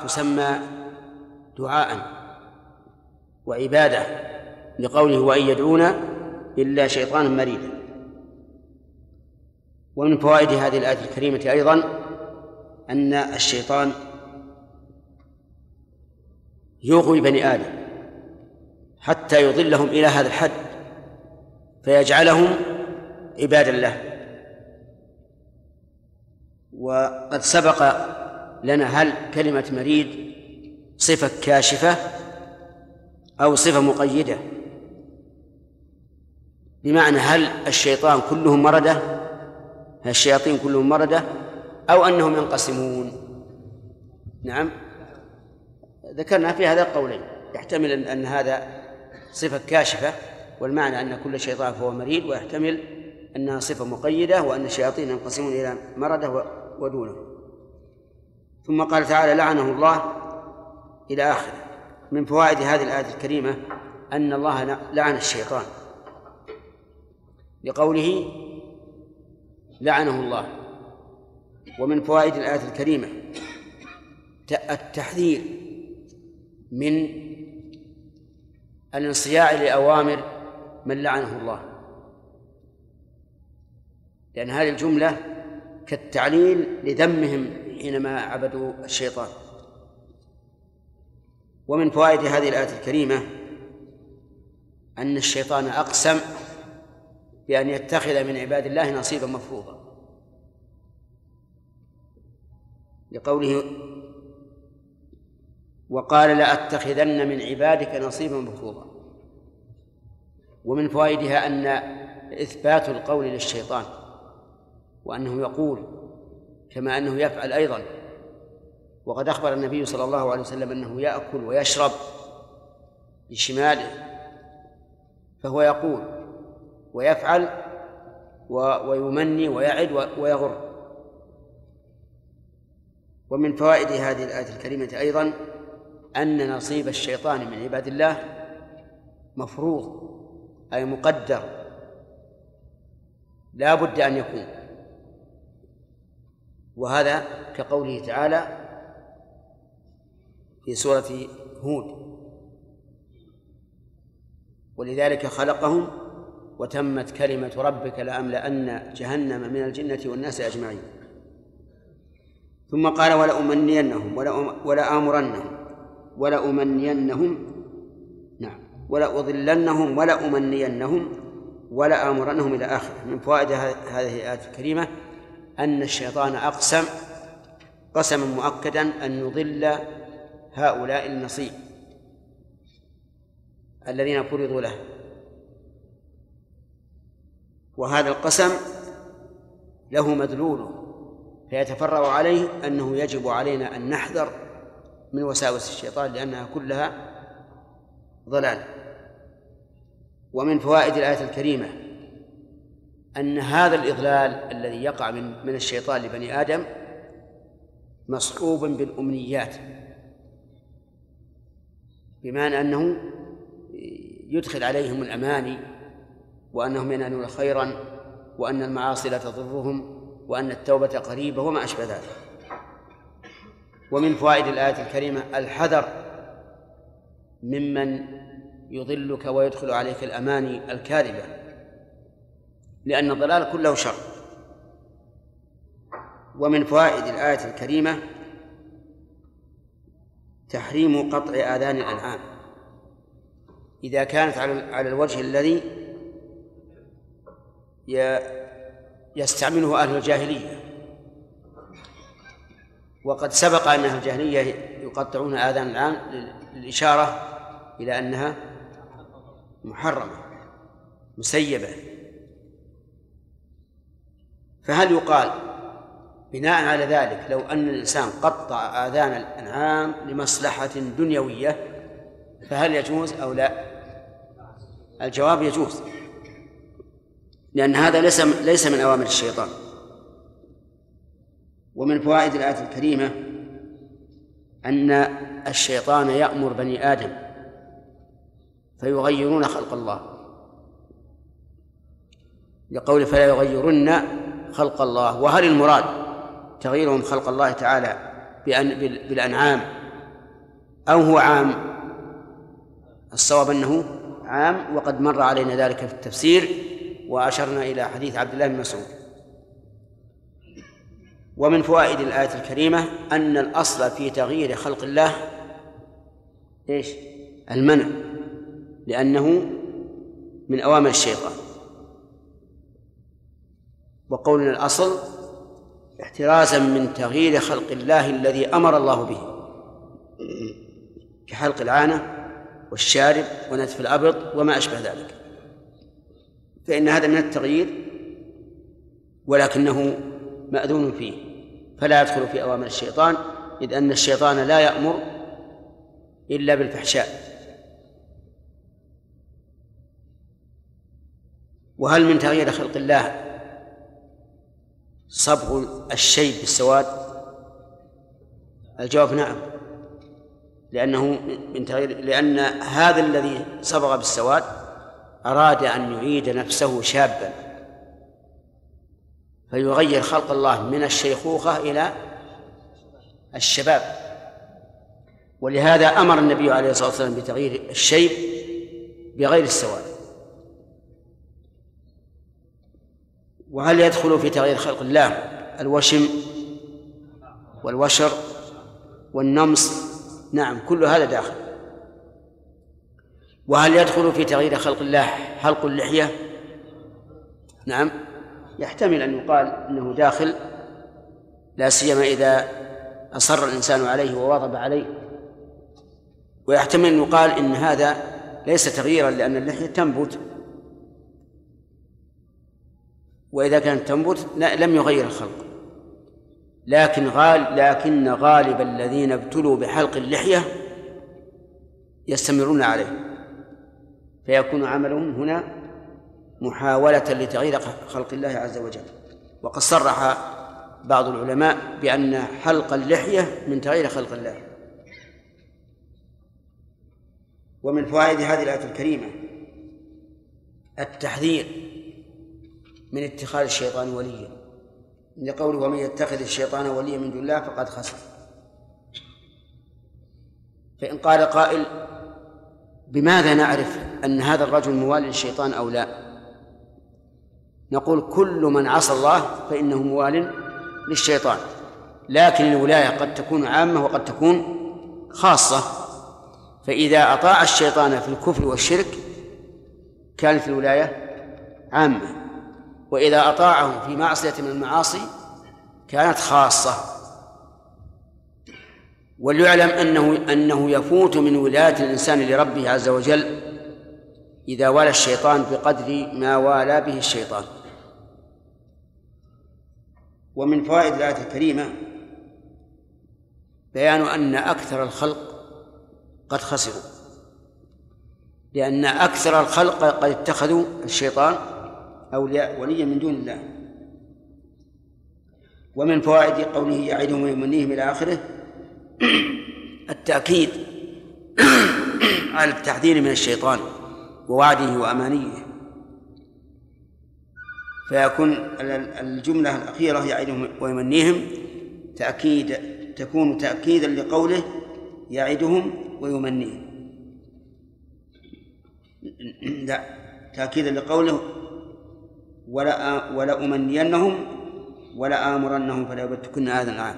تسمى دعاء وعبادة لقوله وإن يدعون إلا شيطانا مريدا. ومن فوائد هذه الآية الكريمة أيضا أن الشيطان يغوي بني آدم حتى يضلهم إلى هذا الحد فيجعلهم عبادا له. وقد سبق لنا هل كلمة مريد صفة كاشفة أو صفة مقيدة؟ بمعنى هل الشيطان كلهم مردة؟ هل الشياطين كلهم مردة؟ أو أنهم ينقسمون؟ نعم. ذكرنا في هذا القولين يحتمل أن هذا صفة كاشفة والمعنى أن كل شيطان فهو مريد ويحتمل أنها صفة مقيدة وأن الشياطين ينقسمون إلى مردة ودونه. ثم قال تعالى لعنه الله إلى آخره. من فوائد هذه الآية الكريمة أن الله لعن الشيطان. لقوله لعنه الله. ومن فوائد الآية الكريمة التحذير من الانصياع لأوامر من لعنه الله. لأن هذه الجملة كالتعليل لذمهم حينما عبدوا الشيطان. ومن فوائد هذه الآية الكريمة أن الشيطان أقسم بأن يتخذ من عباد الله نصيبا مفروضا. لقوله وقال لأتخذن من عبادك نصيبا مفروضا. ومن فوائدها أن إثبات القول للشيطان وأنه يقول كما أنه يفعل أيضا. وقد أخبر النبي صلى الله عليه وسلم أنه يأكل ويشرب بشماله فهو يقول ويفعل ويمني ويعد ويغر. ومن فوائد هذه الآية الكريمة أيضا أن نصيب الشيطان من عباد الله مفروض أي مقدر. لا بد أن يكون. وهذا كقوله تعالى في سورة هود. ولذلك خلقهم وتمت كلمة ربك لأملأن جهنم من الجنة والناس أجمعين. ثم قال ولأمنينهم ولآمرنهم ولأمنينهم نعم ولأضلنهم ولأمنينهم ولآمرنهم إلى آخره. من فوائد هذه الآية الكريمة أن الشيطان أقسم قسما مؤكدا أن يضل هؤلاء النصيب الذين فرضوا له. وهذا القسم له مدلول فيتفرع عليه أنه يجب علينا أن نحذر من وساوس الشيطان لأنها كلها ضلال. ومن فوائد الآية الكريمة أن هذا الإضلال الذي يقع من من الشيطان لبني آدم مصحوب بالأمنيات. بمعنى أنه يدخل عليهم الأماني وأنهم ينالون خيرا وأن المعاصي لا تضرهم وأن التوبة قريبة وما أشبه ذلك. ومن فوائد الآية الكريمة الحذر ممن يضلك ويدخل عليك الأماني الكاذبة. لأن الضلال كله شر. ومن فوائد الآية الكريمة تحريم قطع آذان الأنعام. إذا كانت على الوجه الذي يستعمله أهل الجاهلية. وقد سبق أن أهل الجاهلية يقطعون آذان الأنعام للإشارة إلى أنها محرمة مسيبة. فهل يقال بناء على ذلك لو أن الإنسان قطع آذان الأنعام لمصلحة دنيوية فهل يجوز أو لا؟ الجواب يجوز لأن هذا ليس ليس من أوامر الشيطان ومن فوائد الآية الكريمة أن الشيطان يأمر بني آدم فيغيرون خلق الله لقول فلا يغيرن خلق الله وهل المراد تغييرهم خلق الله تعالى بأن بالأنعام؟ أو هو عام؟ الصواب أنه عام وقد مر علينا ذلك في التفسير وأشرنا إلى حديث عبد الله بن مسعود. ومن فوائد الآية الكريمة أن الأصل في تغيير خلق الله إيش؟ المنع لأنه من أوامر الشيطان. وقولنا الأصل احترازا من تغيير خلق الله الذي أمر الله به. كحلق العانة والشارب ونتف الأبط وما أشبه ذلك. فإن هذا من التغيير ولكنه مأذون فيه فلا يدخل في أوامر الشيطان إذ أن الشيطان لا يأمر إلا بالفحشاء. وهل من تغيير خلق الله صبغ الشيء بالسواد؟ الجواب نعم. لأنه من تغيير لأن هذا الذي صبغ بالسواد أراد أن يعيد نفسه شابا. فيغير خلق الله من الشيخوخة إلى الشباب. ولهذا أمر النبي عليه الصلاة والسلام بتغيير الشيب بغير السواد. وهل يدخل في تغيير خلق الله الوشم والوشر والنمص؟ نعم كل هذا داخل. وهل يدخل في تغيير خلق الله حلق اللحية؟ نعم يحتمل أن يقال أنه داخل لا سيما إذا أصر الإنسان عليه وواظب عليه. ويحتمل أن يقال إن هذا ليس تغييرا لأن اللحية تنبت. وإذا كانت تنبت لم يغير الخلق. لكن غال لكن غالب الذين ابتلوا بحلق اللحية يستمرون عليه. فيكون عملهم هنا محاولة لتغيير خلق الله عز وجل. وقد صرح بعض العلماء بأن حلق اللحية من تغيير خلق الله. ومن فوائد هذه الآية الكريمة التحذير من اتخاذ الشيطان وليا. لقوله ومن يتخذ الشيطان وليا من دون الله فقد خسر. فإن قال قائل بماذا نعرف أن هذا الرجل موالي للشيطان أو لا؟ نقول كل من عصى الله فإنه موال للشيطان لكن الولاية قد تكون عامة وقد تكون خاصة. فإذا أطاع الشيطان في الكفر والشرك كانت الولاية عامة. وإذا أطاعه في معصية من المعاصي كانت خاصة. وليعلم أنه أنه يفوت من ولاية الإنسان لربه عز وجل إذا والى الشيطان بقدر ما والى به الشيطان. ومن فوائد الآية الكريمة بيان أن أكثر الخلق قد خسروا لأن أكثر الخلق قد اتخذوا الشيطان أولياء وليا من دون الله. ومن فوائد قوله يعدهم ويمنيهم إلى آخره التأكيد على التحذير من الشيطان ووعده وأمانيه. فيكون الجملة الأخيرة يعدهم ويمنيهم. تأكيد تكون تأكيدا لقوله يعدهم ويمنيهم. لا تأكيدا لقوله ولا ولا أمنينهم ولا آمرنهم فلا يبتكن هذا العام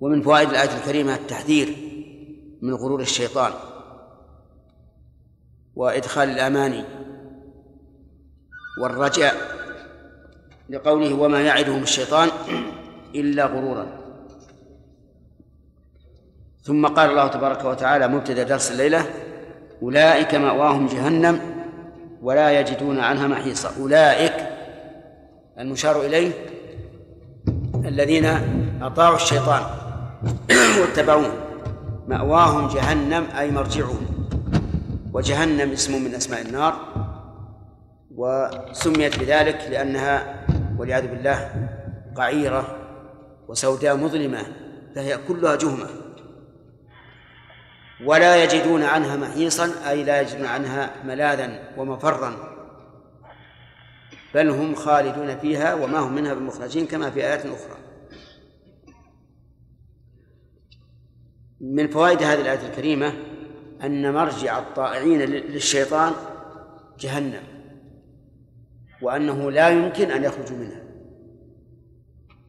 ومن فوائد الآية الكريمة التحذير من غرور الشيطان وإدخال الأماني والرجاء لقوله وما يعدهم الشيطان إلا غرورا. ثم قال الله تبارك وتعالى مبتدأ درس الليلة أولئك مأواهم جهنم ولا يجدون عنها محيصا أولئك المشار إليه الذين أطاعوا الشيطان واتبعوه. مأواهم جهنم أي مرجعهم. وجهنم اسم من أسماء النار. وسميت بذلك لأنها والعياذ بالله قعيرة وسوداء مظلمة فهي كلها جهمة. ولا يجدون عنها محيصا أي لا يجدون عنها ملاذا ومفرا. بل هم خالدون فيها وما هم منها بمخرجين كما في آيات أخرى. من فوائد هذه الآية الكريمة أن مرجع الطائعين للشيطان جهنم وأنه لا يمكن أن يخرجوا منها.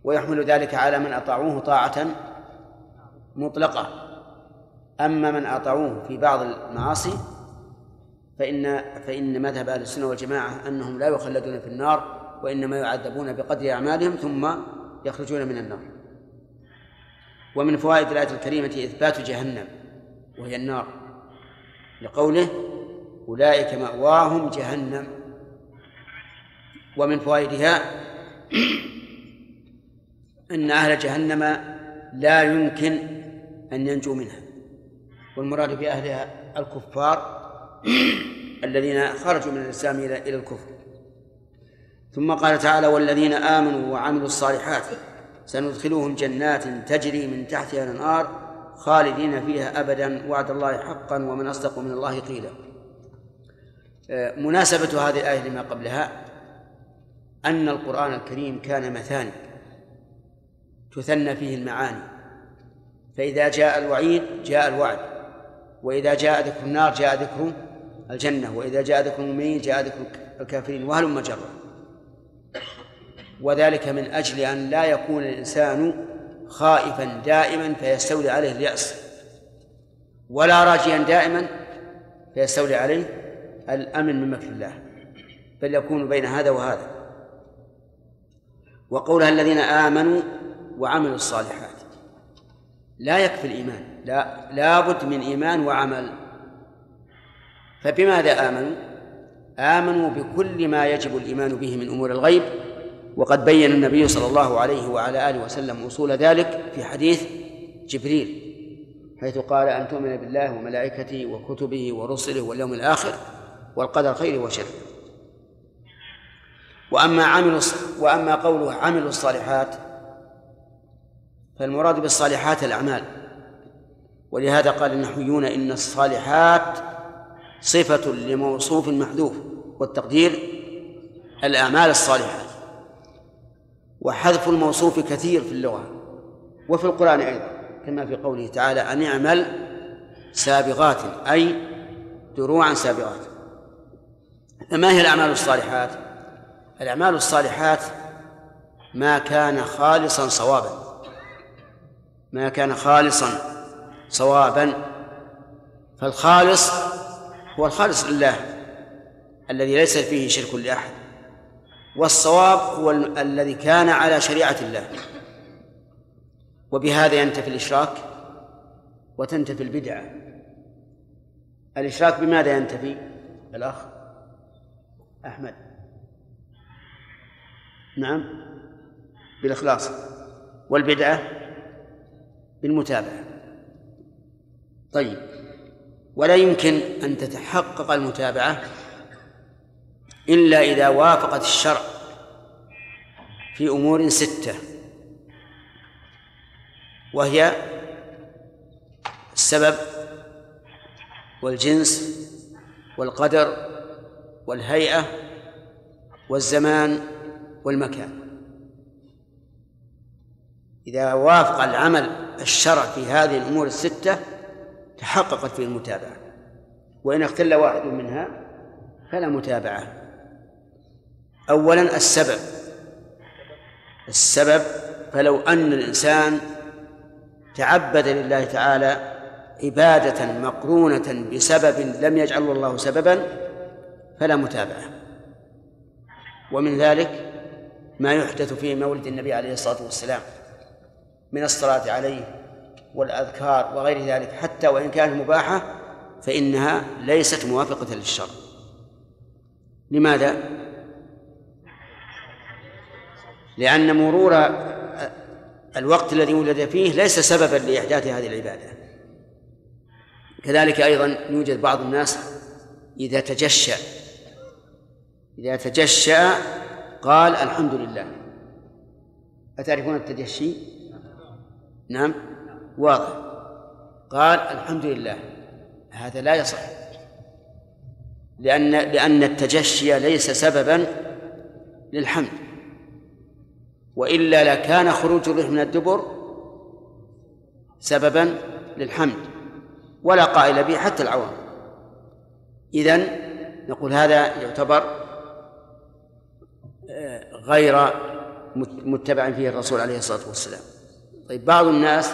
ويحمل ذلك على من أطاعوه طاعة مطلقة. أما من أطاعوه في بعض المعاصي فإن فإن مذهب أهل السنة والجماعة أنهم لا يخلدون في النار وإنما يعذبون بقدر أعمالهم ثم يخرجون من النار. ومن فوائد الآية الكريمة إثبات جهنم وهي النار. لقوله أولئك مأواهم جهنم. ومن فوائدها أن أهل جهنم لا يمكن أن ينجوا منها. والمراد بأهلها الكفار الذين خرجوا من الإسلام إلى الكفر. ثم قال تعالى والذين آمنوا وعملوا الصالحات سندخلهم جنات تجري من تحتها الأنهار خالدين فيها أبدا وعد الله حقا ومن أصدق من الله قيلا. آه، مناسبة هذه الآية لما قبلها أن القرآن الكريم كان مثاني تثنى فيه المعاني. فإذا جاء الوعيد جاء الوعد. وإذا جاء ذكر النار جاء ذكر الجنة وإذا جاء ذكر المؤمنين جاء ذكر الكافرين وهلم جرا وذلك من أجل أن لا يكون الإنسان خائفا دائما فيستولي عليه اليأس ولا راجيا دائما فيستولي عليه الأمن من مكر الله بل يكون بين هذا وهذا. وقولها الذين آمنوا وعملوا الصالحات لا يكفي الإيمان. لا لابد من إيمان وعمل. فبماذا آمنوا؟ آمنوا بكل ما يجب الإيمان به من أمور الغيب وقد بين النبي صلى الله عليه وعلى آله وسلم أصول ذلك في حديث جبريل حيث قال أن تؤمن بالله وملائكته وكتبه ورسله واليوم الآخر والقدر خيره وشره وأما عملوا وأما قوله عملوا الصالحات فالمراد بالصالحات الأعمال. ولهذا قال النحويون إن الصالحات صفة لموصوف محذوف والتقدير الأعمال الصالحات وحذف الموصوف كثير في اللغة وفي القرآن أيضا كما في قوله تعالى أن اعمل سابغات أي دروعا سابغات فما هي الأعمال الصالحات؟ الأعمال الصالحات ما كان خالصا صوابا ما كان خالصا صوابا. فالخالص هو الخالص لله الذي ليس فيه شرك لأحد. والصواب هو الذي كان على شريعة الله. وبهذا ينتفي الإشراك وتنتفي البدعة الإشراك بماذا ينتفي؟ الأخ أحمد. نعم. بالإخلاص. والبدعة بالمتابعة. طيب. ولا يمكن أن تتحقق المتابعة إلا إذا وافقت الشرع في أمور ستة. وهي السبب والجنس والقدر والهيئة والزمان والمكان. إذا وافق العمل الشرع في هذه الأمور الستة تحققت فيه المتابعة. وإن اختل واحد منها فلا متابعة. أولا السبب. السبب فلو أن الإنسان تعبد لله تعالى عبادة مقرونة بسبب لم يجعله الله سببا فلا متابعة. ومن ذلك ما يحدث في مولد النبي عليه الصلاة والسلام. من الصلاة عليه والأذكار وغير ذلك حتى وإن كانت مباحة فإنها ليست موافقة للشرع لماذا؟ لأن مرور الوقت الذي ولد فيه ليس سببا لإحداث هذه العبادة كذلك أيضا يوجد بعض الناس إذا تجشأ إذا تجشأ قال الحمد لله أتعرفون التجشي؟ نعم واضح. قال الحمد لله. هذا لا يصح. لأن لأن التجشي ليس سببا للحمد. وإلا لكان خروج الريح من الدبر سببا للحمد. ولا قائل به حتى العوام. إذن نقول هذا يعتبر آه، غير متبع فيه الرسول عليه الصلاة والسلام. طيب بعض الناس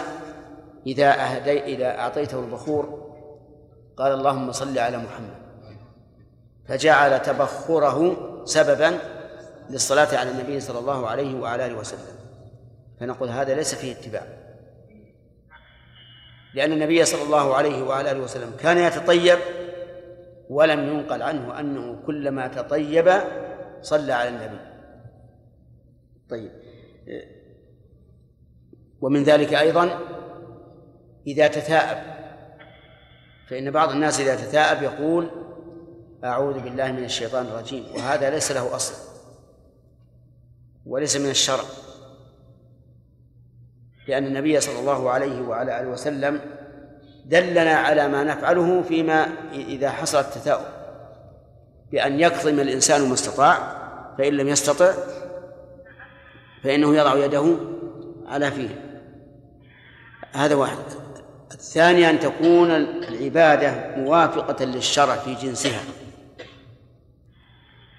إذا أهدي إذا أعطيته البخور قال اللهم صل على محمد. فجعل تبخره سببا للصلاة على النبي صلى الله عليه وعلى آله وسلم. فنقول هذا ليس فيه اتباع. لأن النبي صلى الله عليه وعلى آله وسلم كان يتطيب ولم ينقل عنه أنه كلما تطيب صلى على النبي. طيب. ومن ذلك أيضا إذا تثاءب. فإن بعض الناس إذا تثاءب يقول أعوذ بالله من الشيطان الرجيم وهذا ليس له أصل وليس من الشرع. لأن النبي صلى الله عليه وعلى آله وسلم دلنا على ما نفعله فيما إذا حصل التثاؤب. بأن يكظم الإنسان ما استطاع فإن لم يستطع فإنه يضع يده على فيه. هذا واحد. الثاني أن تكون العبادة موافقة للشرع في جنسها.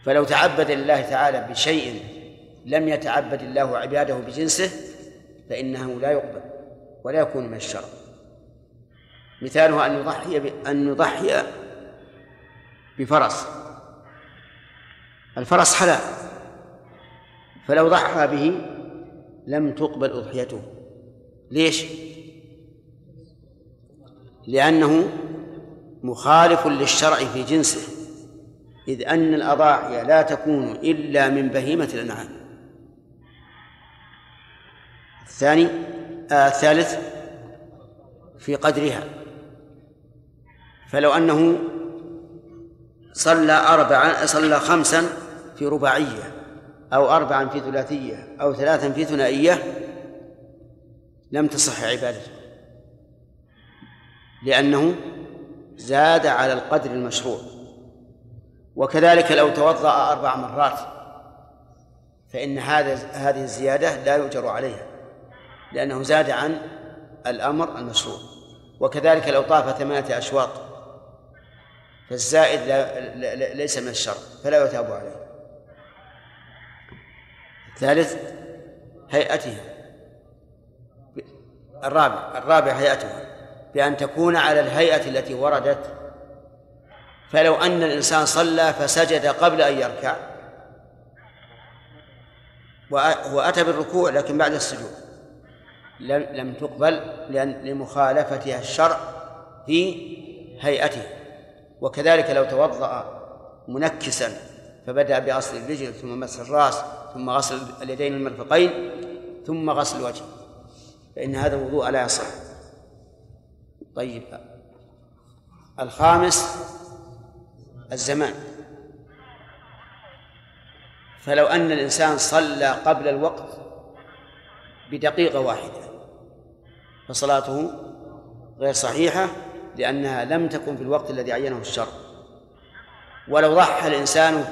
فلو تعبد لله تعالى بشيء لم يتعبد الله عباده بجنسه فإنه لا يقبل ولا يكون من الشرع. مثالها أن يضحي أن يضحي بفرس. الفرس حلال. فلو ضحى به لم تقبل أضحيته. ليش؟ لأنه مخالف للشرع في جنسه إذ أن الأضاحي لا تكون إلا من بهيمة الأنعام. الثاني آه الثالث في قدرها. فلو أنه صلى أربعا صلى خمسا في رباعية أو أربعا في ثلاثية أو ثلاثا في ثنائية لم تصح عبادته. لأنه زاد على القدر المشروع. وكذلك لو توضأ أربع مرات فإن هذا هذه الزيادة لا يؤجر عليها لأنه زاد عن الأمر المشروع. وكذلك لو طاف ثمانية أشواط فالزائد لا ليس من الشر فلا يتاب عليه. الثالث هيئتها. الرابع الرابع هيئتها. بأن تكون على الهيئة التي وردت. فلو أن الإنسان صلى فسجد قبل أن يركع. وأتى بالركوع لكن بعد السجود. لم لم تقبل لأن لمخالفتها الشرع في هيئته. وكذلك لو توضأ منكسا فبدأ بغسل الرجل ثم مسح الرأس ثم غسل اليدين المرفقين ثم غسل الوجه. فإن هذا الوضوء لا يصح. طيب. الخامس الزمان. فلو أن الإنسان صلى قبل الوقت بدقيقة واحدة فصلاته غير صحيحة لأنها لم تكن في الوقت الذي عينه الشرع ولو ضحى الإنسان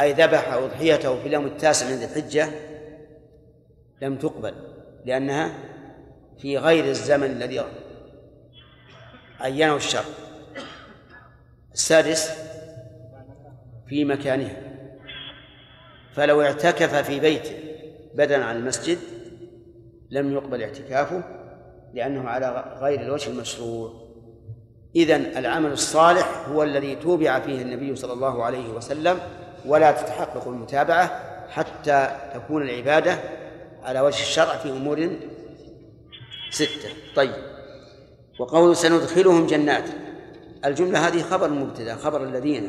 أي ذبح أضحيته في اليوم التاسع من ذي الحجة لم تقبل لأنها في غير الزمن الذي عينه الشرع السادس في مكانها. فلو اعتكف في بيته بدلا عن المسجد لم يقبل اعتكافه لأنه على غير الوجه المشروع. إذن العمل الصالح هو الذي توبع فيه النبي صلى الله عليه وسلم ولا تتحقق المتابعة حتى تكون العبادة على وجه الشرع في أمور ستة. طيب. وقول سندخلهم جنات. الجملة هذه خبر مبتدأ خبر الذين.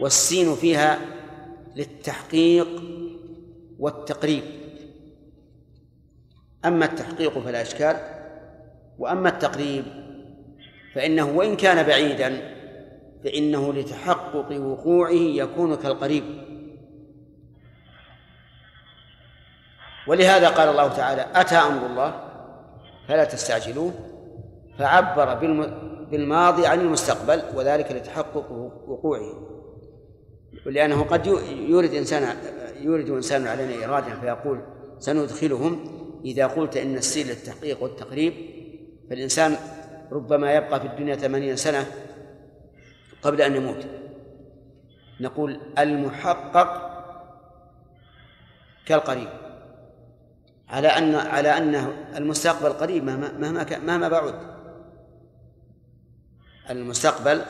والسين فيها للتحقيق والتقريب. أما التحقيق فلا إشكال وأما التقريب فإنه وإن كان بعيدا فإنه لتحقق وقوعه يكون كالقريب. ولهذا قال الله تعالى أتى أمر الله؟ فلا تستعجلوه. فعبر بالماضي عن المستقبل وذلك لتحقق وقوعه. ولأنه قد يورد إنسان يورد إنسان علينا إرادة فيقول سندخلهم إذا قلت إن السير للتحقيق والتقريب فالإنسان ربما يبقى في الدنيا ثمانين سنة قبل أن يموت. نقول المحقق كالقريب. على أن على أن المستقبل قريب مهما مهما مهما بعد. المستقبل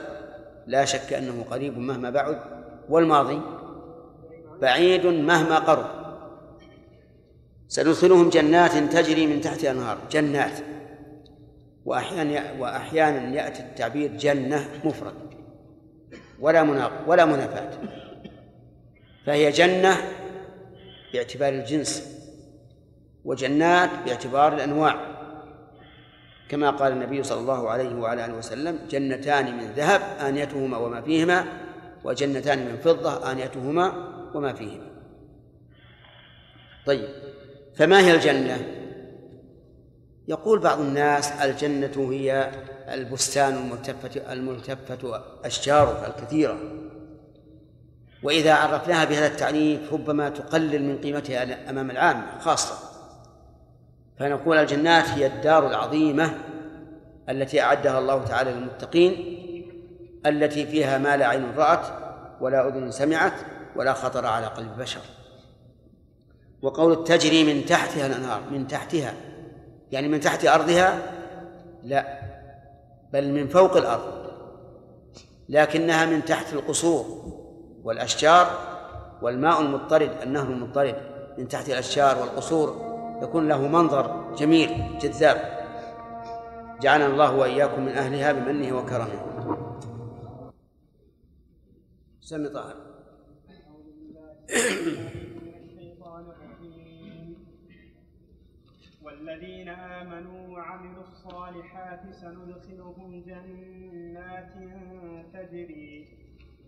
لا شك أنه قريب مهما بعد والماضي بعيد مهما قرب. سندخلهم جنات تجري من تحتها أنهار جنات. وأحيانا وأحيانا يأتي التعبير جنة مفرد ولا مناق ولا منافاة. فهي جنة باعتبار الجنس وجنات باعتبار الأنواع. كما قال النبي صلى الله عليه وعلى آله وسلم جنتان من ذهب آنيتهما وما فيهما وجنتان من فضة آنيتهما وما فيهما. طيب فما هي الجنة؟ يقول بعض الناس الجنة هي البستان الملتفة الملتفة أشجاره الكثيرة. وإذا عرفناها بهذا التعريف ربما تقلل من قيمتها أمام العامة خاصة. فنقول الجنات هي الدار العظيمة التي أعدها الله تعالى للمتقين التي فيها ما لا عين رأت ولا أذن سمعت ولا خطر على قلب بشر. وقول تجري من تحتها الأنهار من تحتها يعني من تحت أرضها؟ لا بل من فوق الأرض لكنها من تحت القصور والأشجار والماء المضطرد النهر المضطرد من تحت الأشجار والقصور يكون له منظر جميل جذاب. جعلنا الله وإياكم من أهلها بمنه وكرمه. سمي طاهر. والذين آمنوا وعملوا الصالحات سندخلهم جنات تجري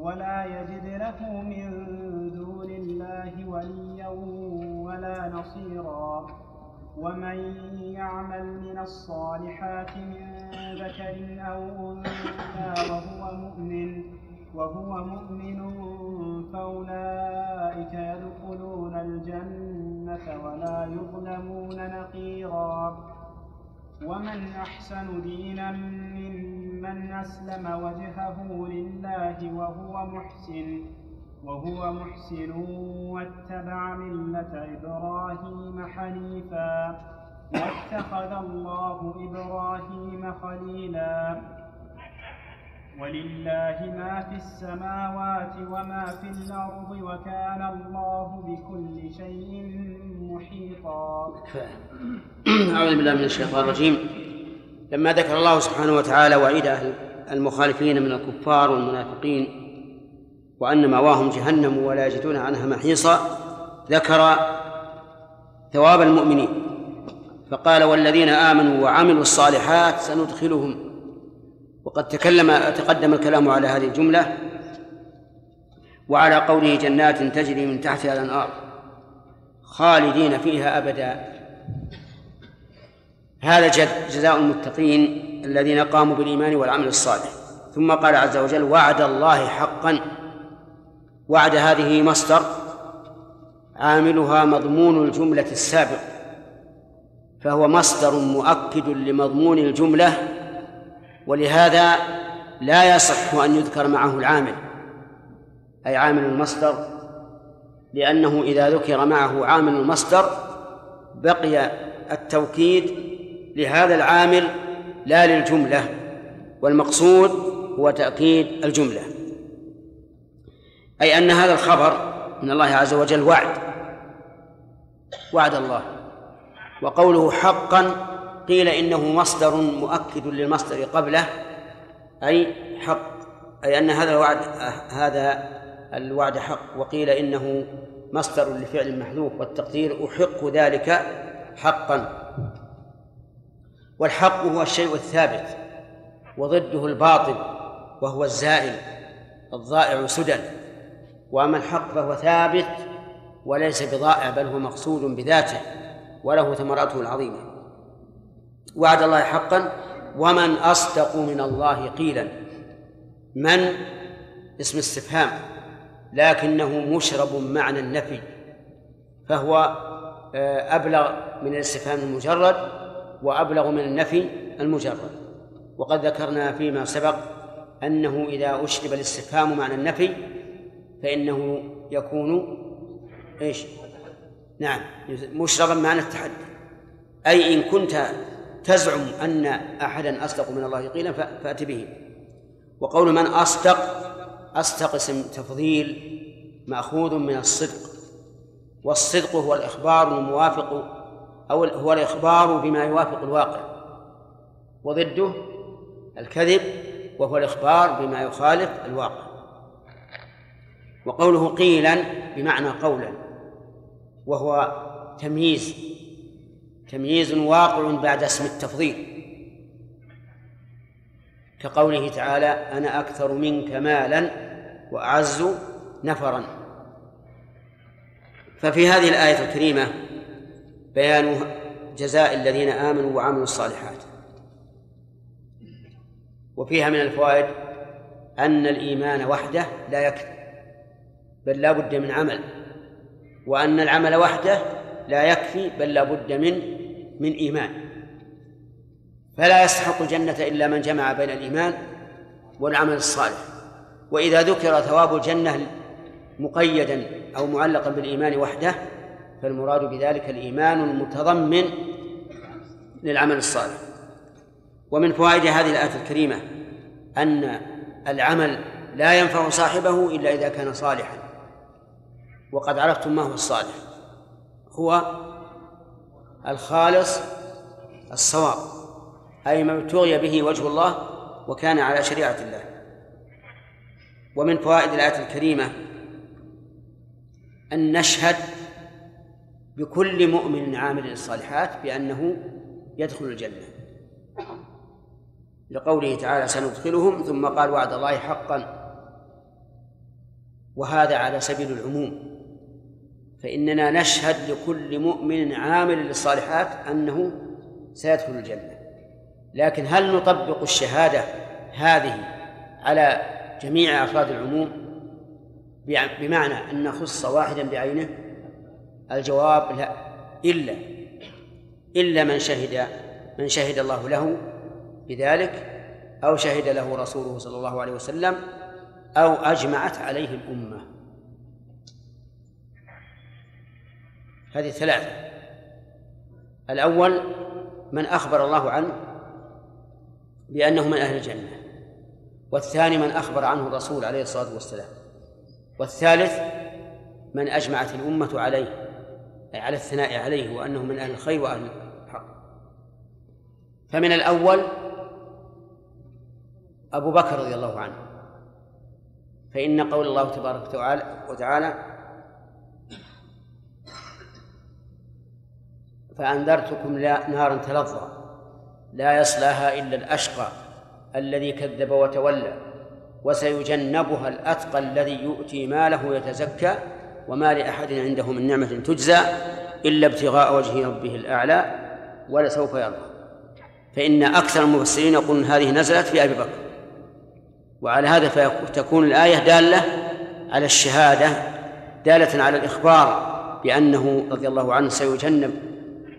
ولا يجد له من دون الله وليا ولا نصيرا. ومن يعمل من الصالحات من ذكر أو أنثى وهو مؤمن وهو مؤمن فأولئك يدخلون الجنة ولا يظلمون نقيرا. ومن أحسن دينا ممن أسلم وجهه لله وهو محسن وهو محسن واتبع ملة إبراهيم حنيفا واتخذ الله إبراهيم خليلا. ولله ما في السماوات وما في الأرض وكان الله بكل شيء محيطا. أعوذ بالله من الشيطان الرجيم. لما ذكر الله سبحانه وتعالى وعيد أهل المخالفين من الكفار والمنافقين وأن مأواهم جهنم ولا يجدون عنها محيصا ذكر ثواب المؤمنين. فقال والذين آمنوا وعملوا الصالحات سندخلهم وقد تكلم تقدم الكلام على هذه الجملة وعلى قوله جنات تجري من تحتها الأنهار خالدين فيها أبدا. هذا جزاء المتقين الذين قاموا بالإيمان والعمل الصالح. ثم قال عز وجل وعد الله حقا. وعد هذه مصدر عاملها مضمون الجملة السابق فهو مصدر مؤكد لمضمون الجملة ولهذا لا يصح أن يذكر معه العامل أي عامل المصدر لأنه إذا ذكر معه عامل المصدر بقي التوكيد لهذا العامل لا للجملة والمقصود هو تأكيد الجملة. أي أن هذا الخبر من الله عز وجل وعد وعد الله وقوله حقا قيل إنه مصدر مؤكد للمصدر قبله أي حق أي أن هذا الوعد هذا الوعد حق وقيل إنه مصدر لفعل محذوف والتقدير أحق ذلك حقا. والحق هو الشيء الثابت وضده الباطل وهو الزائل الضائع سدى. وأما الحق فهو ثابت وليس بضائع بل هو مقصود بذاته وله ثمراته العظيمة. وعد الله حقا. ومن أصدق من الله قيلا. من؟ اسم استفهام. لكنه مشرب معنى النفي. فهو آه، أبلغ من الاستفهام المجرد وأبلغ من النفي المجرد. وقد ذكرنا فيما سبق أنه إذا أشرب الاستفهام معنى النفي فإنه يكون إيش؟ نعم مشربا معنى التحدي. أي إن كنت تزعم أن أحدا أصدق من الله قيلا فأت به. وقول من أصدق أصدق اسم تفضيل مأخوذ من الصدق. والصدق هو الإخبار الموافق أو هو الإخبار بما يوافق الواقع. وضده الكذب وهو الإخبار بما يخالف الواقع. وقوله قيلا بمعنى قولا وهو تمييز تمييز واقع بعد اسم التفضيل. كقوله تعالى أنا أكثر منك مالا وأعز نفرا. ففي هذه الآية الكريمة بيان جزاء الذين آمنوا وعملوا الصالحات. وفيها من الفوائد أن الإيمان وحده لا يكفي بل لا بد من عمل وأن العمل وحده لا يكفي بل لا بد من من إيمان. فلا يستحق الجنة إلا من جمع بين الإيمان والعمل الصالح. وإذا ذكر ثواب الجنة مقيدا أو معلقا بالإيمان وحده فالمراد بذلك الإيمان المتضمن للعمل الصالح. ومن فوائد هذه الآية الكريمة أن العمل لا ينفع صاحبه إلا إذا كان صالحا. وقد عرفتم ما هو الصالح. هو الخالص الصواب أي ما ابتغي به وجه الله وكان على شريعة الله. ومن فوائد الآية الكريمة أن نشهد بكل مؤمن عامل الصالحات بأنه يدخل الجنة. لقوله تعالى سندخلهم ثم قال وعد الله حقا. وهذا على سبيل العموم. فإننا نشهد لكل مؤمن عامل للصالحات أنه سيدخل الجنة. لكن هل نطبق الشهادة هذه على جميع أفراد العموم؟ بمعنى أن نخص واحدا بعينه؟ الجواب لا. إلا إلا من شهد من شهد الله له بذلك أو شهد له رسوله صلى الله عليه وسلم أو أجمعت عليه الأمة. هذه ثلاثة. الأول من أخبر الله عنه بأنه من أهل الجنة والثاني من أخبر عنه الرسول عليه الصلاة والسلام والثالث من أجمعت الأمة عليه أي على الثناء عليه وأنه من أهل الخير وأهل الحق. فمن الأول أبو بكر رضي الله عنه. فإن قول الله تبارك وتعالى فأنذرتكم نارا تلظى. لا يصلاها إلا الأشقى الذي كذب وتولى وسيجنبها الأتقى الذي يؤتي ماله يتزكى وما لأحد عنده من نعمة تجزى إلا ابتغاء وجه ربه الأعلى ولسوف يرضى. فإن أكثر المفسرين يقولون هذه نزلت في أبي بكر. وعلى هذا فتكون الآية دالة على الشهادة دالة على الإخبار بأنه رضي الله عنه سيجنب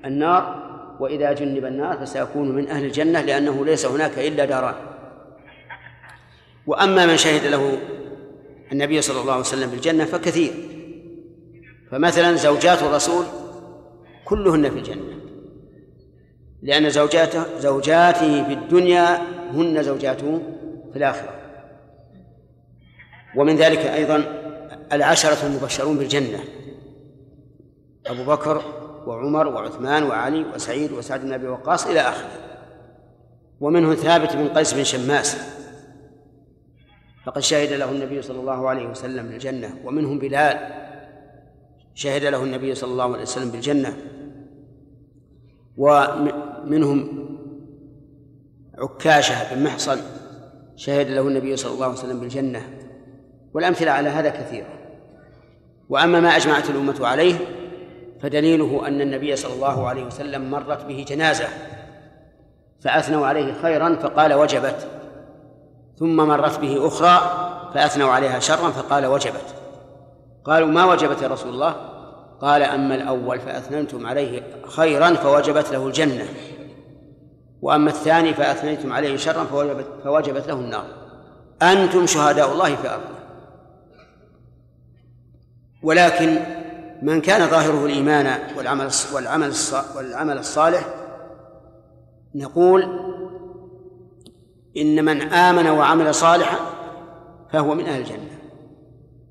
النار وإذا جنب النار فسيكون من أهل الجنة لأنه ليس هناك إلا داران. وأما من شهد له النبي صلى الله عليه وسلم بالجنة فكثير. فمثلا زوجات الرسول كلهن في الجنة. لأن زوجاته زوجاته في الدنيا هن زوجاته في الآخرة. ومن ذلك أيضا العشرة المبشرون بالجنة. أبو بكر وعمر وعثمان وعلي وسعيد وسعد بن أبي وقاص إلى آخره. ومنه ثابت بن قيس بن شماس. فقد شهد له النبي صلى الله عليه وسلم بالجنة. ومنهم بلال شهد له النبي صلى الله عليه وسلم بالجنة. ومنهم عكاشة بن محصن شهد له النبي صلى الله عليه وسلم بالجنة. والأمثلة على هذا كثيرة. وأما ما أجمعت الأمة عليه فدليله أن النبي صلى الله عليه وسلم مرت به جنازة فأثنوا عليه خيرا فقال وجبت ثم مرت به أخرى فأثنوا عليها شرا فقال وجبت. قالوا ما وجبت يا رسول الله؟ قال أما الأول فأثننتم عليه خيرا فوجبت له الجنة وأما الثاني فأثنيتم عليه شرا فوجبت, فوجبت له النار. أنتم شهداء الله في أرضه ولكن من كان ظاهره الإيمان والعمل والعمل والعمل الصالح نقول إن من آمن وعمل صالحا فهو من أهل الجنة.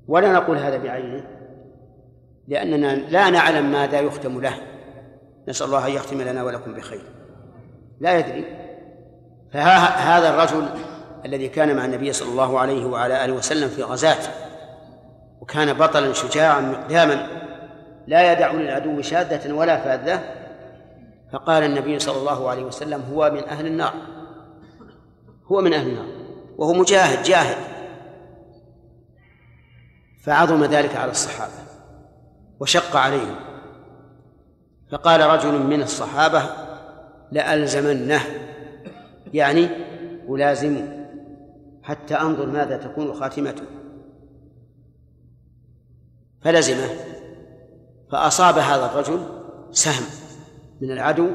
ولا نقول هذا بعينه لأننا لا نعلم ماذا يختم له. نسأل الله أن يختم لنا ولكم بخير. لا يدري. فهذا الرجل الذي كان مع النبي صلى الله عليه وعلى آله وسلم في غزاة وكان بطلا شجاعا مقداما لا يدع للعدو شاذة ولا فاذة. فقال النبي صلى الله عليه وسلم هو من أهل النار. هو من أهل النار. وهو مجاهد جاهد. فعظم ذلك على الصحابة وشق عليهم. فقال رجل من الصحابة لألزمنه يعني ألازمه حتى أنظر ماذا تكون خاتمته. فلزمه. فأصاب هذا الرجل سهم من العدو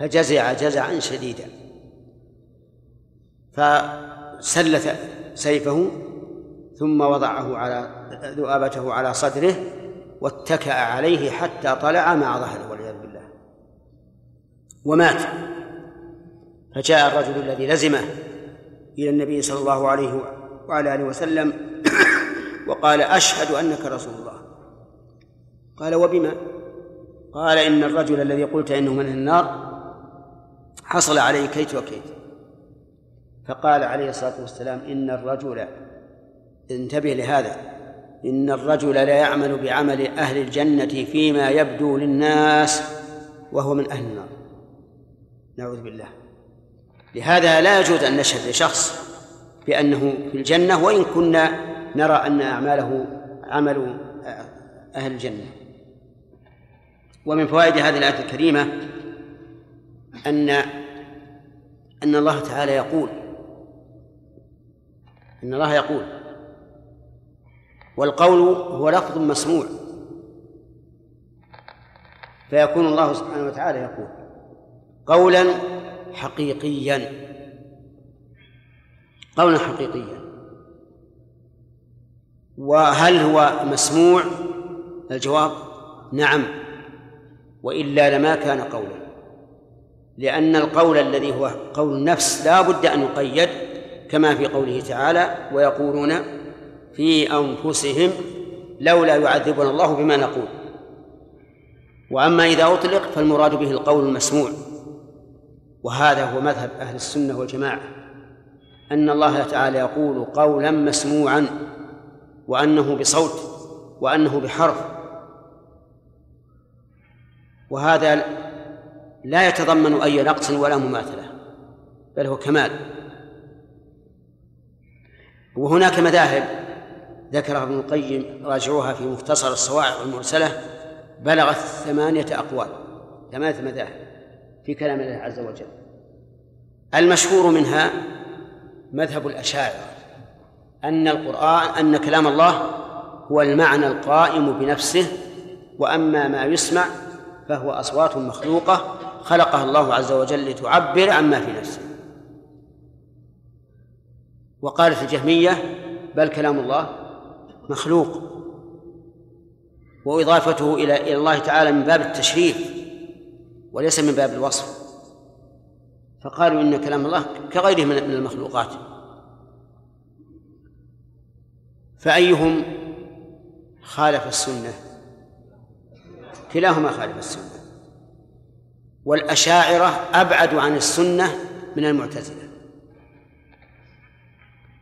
فجزع جزعا شديدا. فسلت سيفه ثم وضعه على ذؤابته على صدره واتكأ عليه حتى طلع مع ظهره والعياذ بالله. ومات. فجاء الرجل الذي لزمه إلى النبي صلى الله عليه وعلى آله وسلم وقال أشهد أنك رسول الله. قال وبما؟ قال إن الرجل الذي قلت إنه من النار حصل عليه كيت وكيت. فقال عليه الصلاة والسلام إن الرجل انتبه لهذا إن الرجل لا يعمل بعمل أهل الجنة فيما يبدو للناس وهو من أهل النار. نعوذ بالله. لهذا لا يجوز أن نشهد لشخص بأنه في الجنة وإن كنا نرى أن أعماله عمل أهل الجنة. ومن فوائد هذه الآية الكريمة أن أن الله تعالى يقول أن الله يقول والقول هو لفظ مسموع. فيكون الله سبحانه وتعالى يقول قولا حقيقيا. قولا حقيقيا. وهل هو مسموع؟ الجواب نعم. وإلا لما كان قولا لأن القول الذي هو قول النفس لا بد أن يقيد كما في قوله تعالى ويقولون في أنفسهم لولا يعذبنا الله بما نقول. وأما إذا أطلق فالمراد به القول المسموع. وهذا هو مذهب أهل السنة والجماعة. أن الله تعالى يقول قولا مسموعا وأنه بصوت وأنه بحرف. وهذا لا يتضمن أي نقص ولا مماثلة بل هو كمال. وهناك مذاهب ذكرها ابن القيم راجعوها في مختصر الصواعق المرسلة بلغت ثمانية أقوال ثمانية مذاهب في كلام الله عز وجل. المشهور منها مذهب الأشاعرة أن القرآن أن كلام الله هو المعنى القائم بنفسه وأما ما يسمع فهو أصوات مخلوقة خلقها الله عز وجل لتعبر عما في نفسه. وقالت الجهمية بل كلام الله مخلوق. وإضافته إلى إلى الله تعالى من باب التشريف وليس من باب الوصف. فقالوا إن كلام الله كغيره من المخلوقات. فأيهم خالف السنة؟ كلاهما خالف السنة. والأشاعرة أبعد عن السنة من المعتزلة.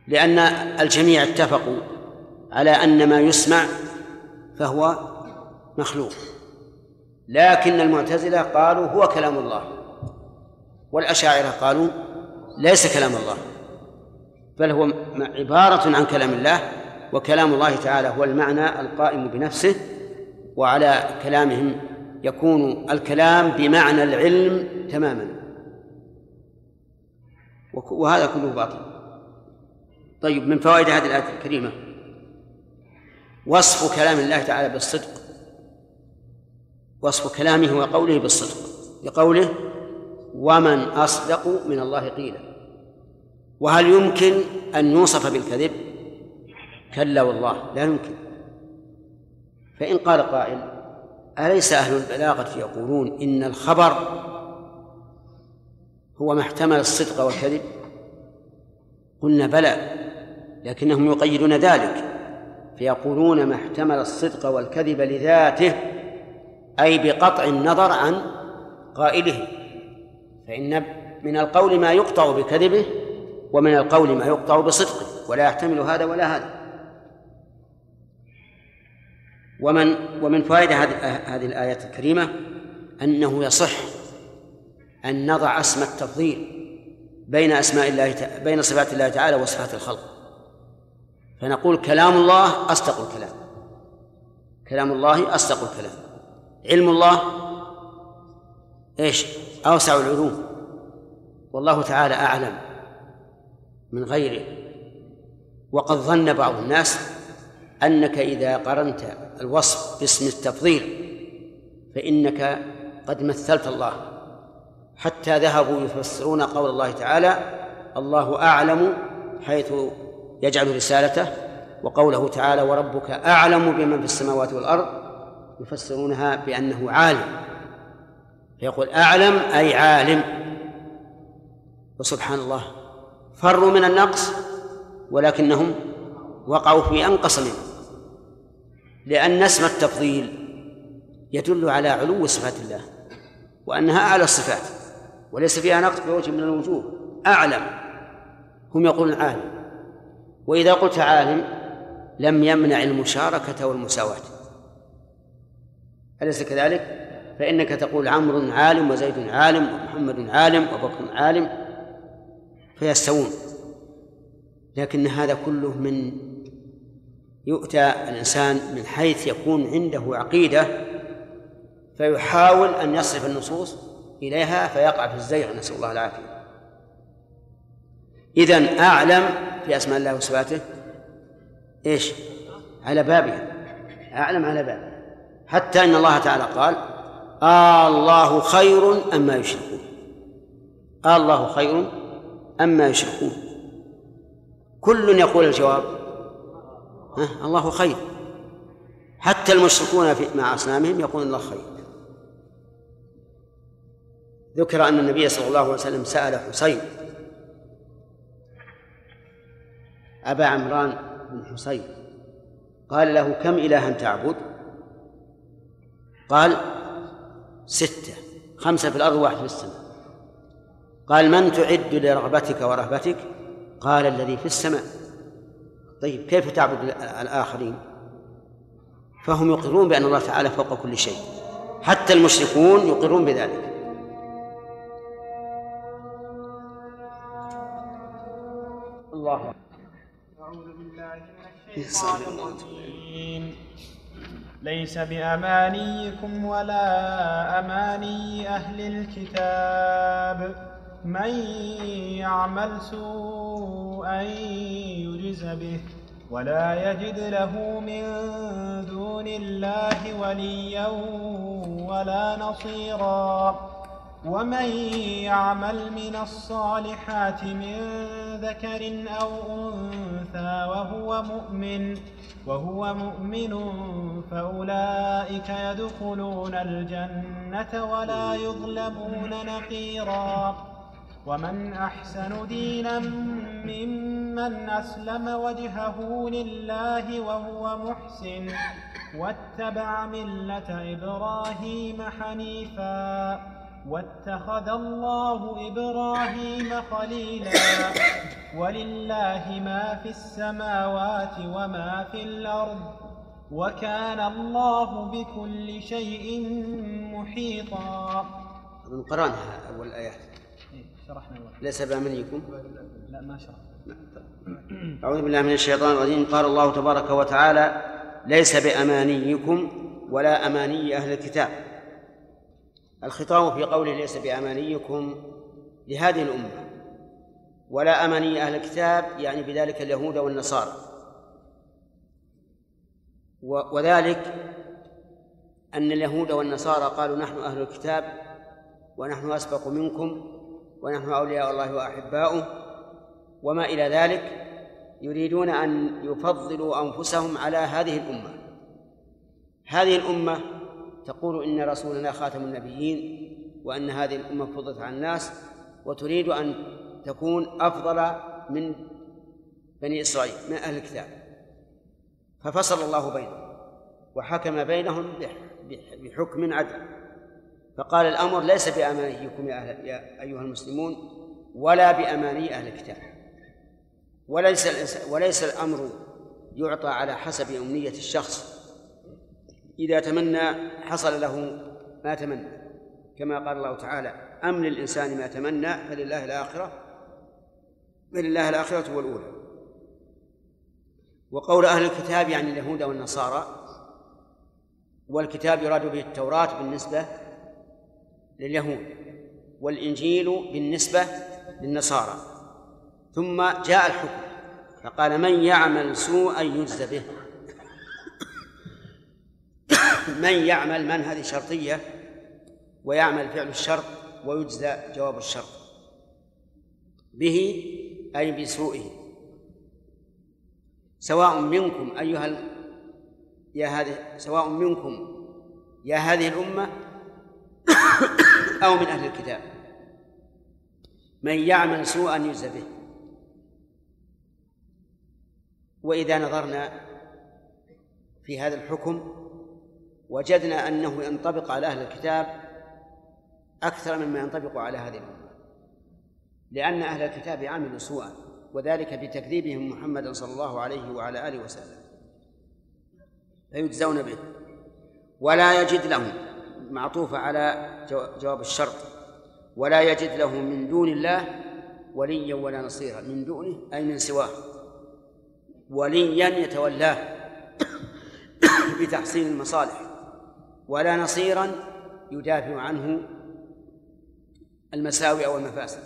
لأن الجميع اتفقوا على أن ما يسمع فهو مخلوق. لكن المعتزلة قالوا هو كلام الله. والأشاعرة قالوا ليس كلام الله. بل هو عبارة عن كلام الله وكلام الله تعالى هو المعنى القائم بنفسه وعلى كلامهم يكون الكلام بمعنى العلم تماما. وهذا كله باطل. طيب من فوائد هذه الآية الكريمة؟ وصف كلام الله تعالى بالصدق. وصف كلامه وقوله بالصدق. بقوله ومن أصدق من الله قيلا. وهل يمكن أن يوصف بالكذب؟ كلا والله لا يمكن. فإن قال قائل أليس أهل البلاغة يقولون إن الخبر هو ما احتمل الصدق والكذب؟ قلنا بلى لكنهم يقيدون ذلك فيقولون ما احتمل الصدق والكذب لذاته أي بقطع النظر عن قائله فإن من القول ما يقطع بكذبه ومن القول ما يقطع بصدقه ولا يحتمل هذا ولا هذا. ومن ومن فوائد هذه الآيات الكريمة أنه يصح أن نضع اسم التفضيل بين أسماء الله بين صفات الله تعالى وصفات الخلق. فنقول كلام الله أصدق الكلام. كلام الله أصدق الكلام. علم الله إيش؟ أوسع العلوم. والله تعالى أعلم من غيره. وقد ظن بعض الناس أنك إذا قرنت الوصف باسم التفضيل فإنك قد مثلت الله. حتى ذهبوا يفسرون قول الله تعالى الله أعلم حيث يجعل رسالته وقوله تعالى وربك أعلم بمن في السماوات والأرض يفسرونها بأنه عالم. فيقول أعلم أي عالم. وسبحان الله فروا من النقص ولكنهم وقعوا في أنقص منه. لأن اسم التفضيل يدل على علو صفات الله وأنها أعلى الصفات وليس فيها نقص بوجه من الوجوه أعلم. هم يقولون عالم. وإذا قلت عالم لم يمنع المشاركة والمساواة. أليس كذلك؟ فإنك تقول عمرو عالم وزيد عالم ومحمد عالم وبكر عالم فيستوون. لكن هذا كله من يؤتى الإنسان من حيث يكون عنده عقيدة فيحاول أن يصرف النصوص إليها فيقع في الزيغ نسأل الله العافية. إذن أعلم في أسماء الله وصفاته. إيش؟ على بابها. أعلم على بابها. حتى أن الله تعالى قال آه الله خير أما يشركون آه الله خير أما يشركون كل يقول الجواب الله خير. حتى المشركون في مع أصنامهم يقول الله خير. ذكر أن النبي صلى الله عليه وسلم سأل حسين أبا عمران بن حسين قال له كم إلها تعبد؟ قال ستة خمسة في الأرض وواحد في السماء. قال من تعد لرغبتك ورهبتك؟ قال الذي في السماء. طيب كيف تعبد الآخرين؟ فهم يقرون بأن الله تعالى فوق كل شيء. حتى المشركون يقرون بذلك. الله. أعوذ بالله من الشيطان الرجيم ليس بأمانيكم ولا أماني أهل الكتاب. من يعمل سوءا يجز به ولا يجد له من دون الله وليا ولا نصيرا. ومن يعمل من الصالحات من ذكر أو أنثى وهو مؤمن وهو مؤمن فأولئك يدخلون الجنة ولا يظلمون نقيرا. ومن أحسن دينا ممن أسلم وجهه لله وهو محسن واتبع ملة إبراهيم حنيفا واتخذ الله إبراهيم خليلا ولله ما في السماوات وما في الأرض وكان الله بكل شيء محيطا. قرأنا أول الآيات شرحنا ليس بأمانيكم لا ما شرح أعوذ بالله من الشيطان الرجيم. قال الله تبارك وتعالى ليس بأمانيكم ولا أماني أهل الكتاب. الخطاب في قوله ليس بأمانيكم لهذه الأمة ولا أماني أهل الكتاب يعني بذلك اليهود والنصارى. وذلك أن اليهود والنصارى قالوا نحن أهل الكتاب ونحن أسبق منكم. ونحن أولياء الله وأحباؤه وما إلى ذلك يريدون أن يفضلوا أنفسهم على هذه الأمة. هذه الأمة تقول إن رسولنا خاتم النبيين وأن هذه الأمة فضلت على الناس وتريد أن تكون أفضل من بني إسرائيل من أهل الكتاب. ففصل الله بينهم وحكم بينهم بحكم عدل. فقال الأمر ليس بأمانيكم يا, أهل يا أيها المسلمون ولا بأماني أهل الكتاب. وليس وليس الأمر يعطى على حسب أمنية الشخص. إذا تمنى حصل له ما تمنى. كما قال الله تعالى أم للإنسان ما تمنى فلله الآخرة فلله الآخرة والأولى. وقول أهل الكتاب يعني اليهود والنصارى والكتاب يراد به التوراة بالنسبة لليهود والإنجيل بالنسبة للنصارى. ثم جاء الحكم فقال من يعمل سوءا يجزى به. من يعمل من هذه شرطية ويعمل فعل الشرط ويجزى جواب الشرط به أي بسوءه. سواء منكم أيها ال... يا هذه سواء منكم يا هذه الأمة أو من أهل الكتاب. من يعمل سوءا يجزى به. وإذا نظرنا في هذا الحكم وجدنا أنه ينطبق على أهل الكتاب أكثر مما ينطبق على هذه الأمة. لأن أهل الكتاب عملوا سوءا وذلك بتكذيبهم محمدا صلى الله عليه وعلى آله وسلم. فيجزون به. ولا يجد لهم. معطوفة على جواب الشرط. ولا يجد له من دون الله وليا ولا نصيرا. من دونه أي من سواه. وليا يتولاه بتحصيل المصالح. ولا نصيرا يدافع عنه المساوئ أو المفاسد.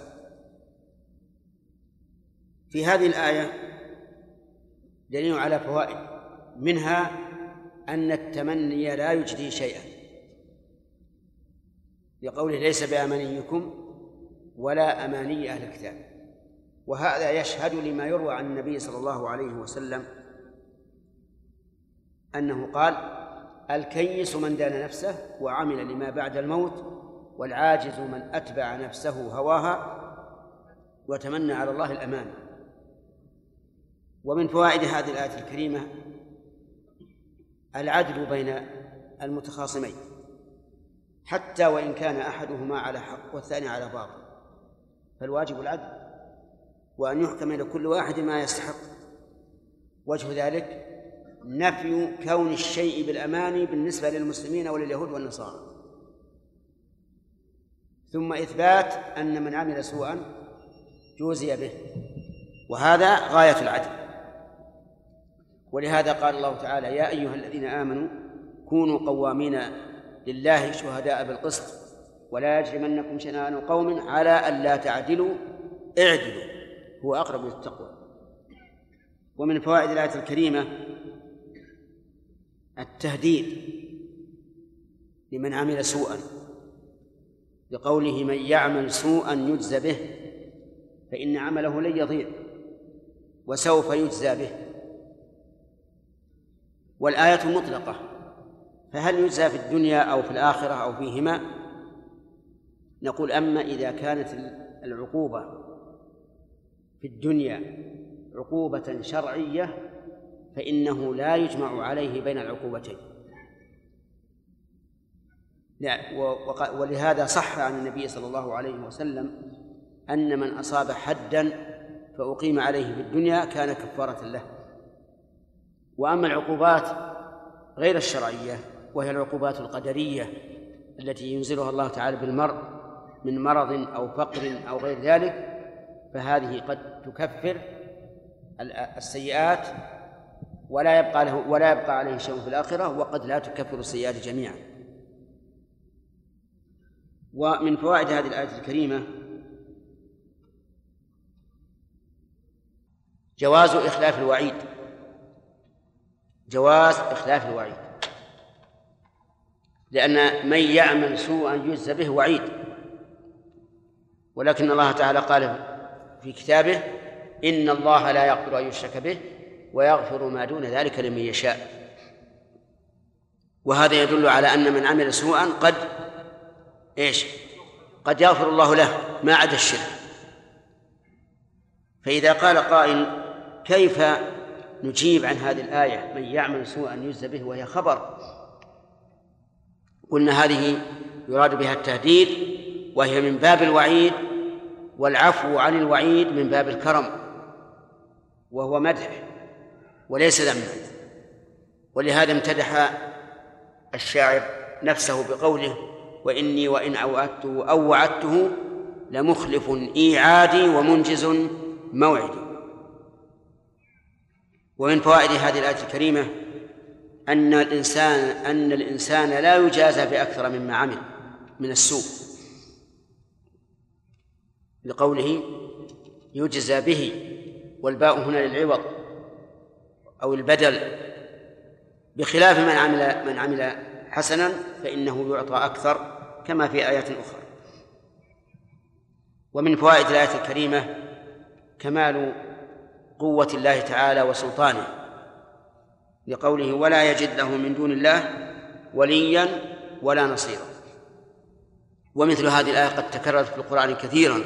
في هذه الآية دليل على فوائد. منها أن التمني لا يجدي شيئا. لقوله ليس بأمانيكم ولا أماني أهل الكتاب. وهذا يشهد لما يروى عن النبي صلى الله عليه وسلم أنه قال الكيس من دان نفسه وعمل لما بعد الموت والعاجز من أتبع نفسه هواها وتمنى على الله الأمان. ومن فوائد هذه الآية الكريمة العدل بين المتخاصمين. حتى وإن كان أحدهما على حق والثاني على باطل. فالواجب العدل وأن يحكم لكل واحد ما يستحق. وجه ذلك نفي كون الشيء بالأماني بالنسبة للمسلمين ولليهود والنصارى. ثم إثبات أن من عمل سوءا جوزي به. وهذا غاية العدل. ولهذا قال الله تعالى يا أيها الذين آمنوا كونوا قوامين لله شهداء بالقسط ولا يجرمنكم شنآن قوم على ألا تعدلوا. اعدلوا هو أقرب للتقوى. ومن فوائد الآية الكريمة التهديد لمن عمل سوءا بقوله من يعمل سوءا يجزى به فإن عمله لن يضيع وسوف يجزى به. والآية مطلقة. فهل يجزى في الدنيا أو في الآخرة أو فيهما؟ نقول أما إذا كانت العقوبة في الدنيا عقوبة شرعية فإنه لا يجمع عليه بين العقوبتين. ولهذا صح عن النبي صلى الله عليه وسلم أن من أصاب حدا فأقيم عليه في الدنيا كان كفارة له. وأما العقوبات غير الشرعية وهي العقوبات القدرية التي ينزلها الله تعالى بالمرء من مرض أو فقر أو غير ذلك فهذه قد تكفر السيئات ولا يبقى له ولا يبقى عليه شيء في الآخرة وقد لا تكفر السيئات جميعا. ومن فوائد هذه الآية الكريمة جواز إخلاف الوعيد. جواز إخلاف الوعيد. لأن من يعمل سوءا يجزى به وعيد. ولكن الله تعالى قال في كتابه إن الله لا يغفر أن يشرك به ويغفر ما دون ذلك لمن يشاء. وهذا يدل على أن من عمل سوءا قد إيش؟ قد يغفر الله له ما عدا الشرك. فإذا قال قائل كيف نجيب عن هذه الآية من يعمل سوءا يجزى به وهي خبر؟ قلنا هذه يراد بها التهديد وهي من باب الوعيد والعفو عن الوعيد من باب الكرم وهو مدح وليس ذما ولهذا امتدح الشاعر نفسه بقوله وإني وإن أوعدته أو وعدته لمخلف إيعادي ومنجز موعدي. ومن فوائد هذه الآية الكريمة أن الإنسان أن الإنسان لا يجازى بأكثر مما عمل من السوء. لقوله يجزى به والباء هنا للعوض أو البدل. بخلاف من عمل من عمل حسنا فإنه يعطى أكثر كما في آيات أخرى. ومن فوائد الآية الكريمة كمال قوة الله تعالى وسلطانه. لقوله ولا يجد له من دون الله وليا ولا نصيرا. ومثل هذه الآية قد تكررت في القرآن كثيرا.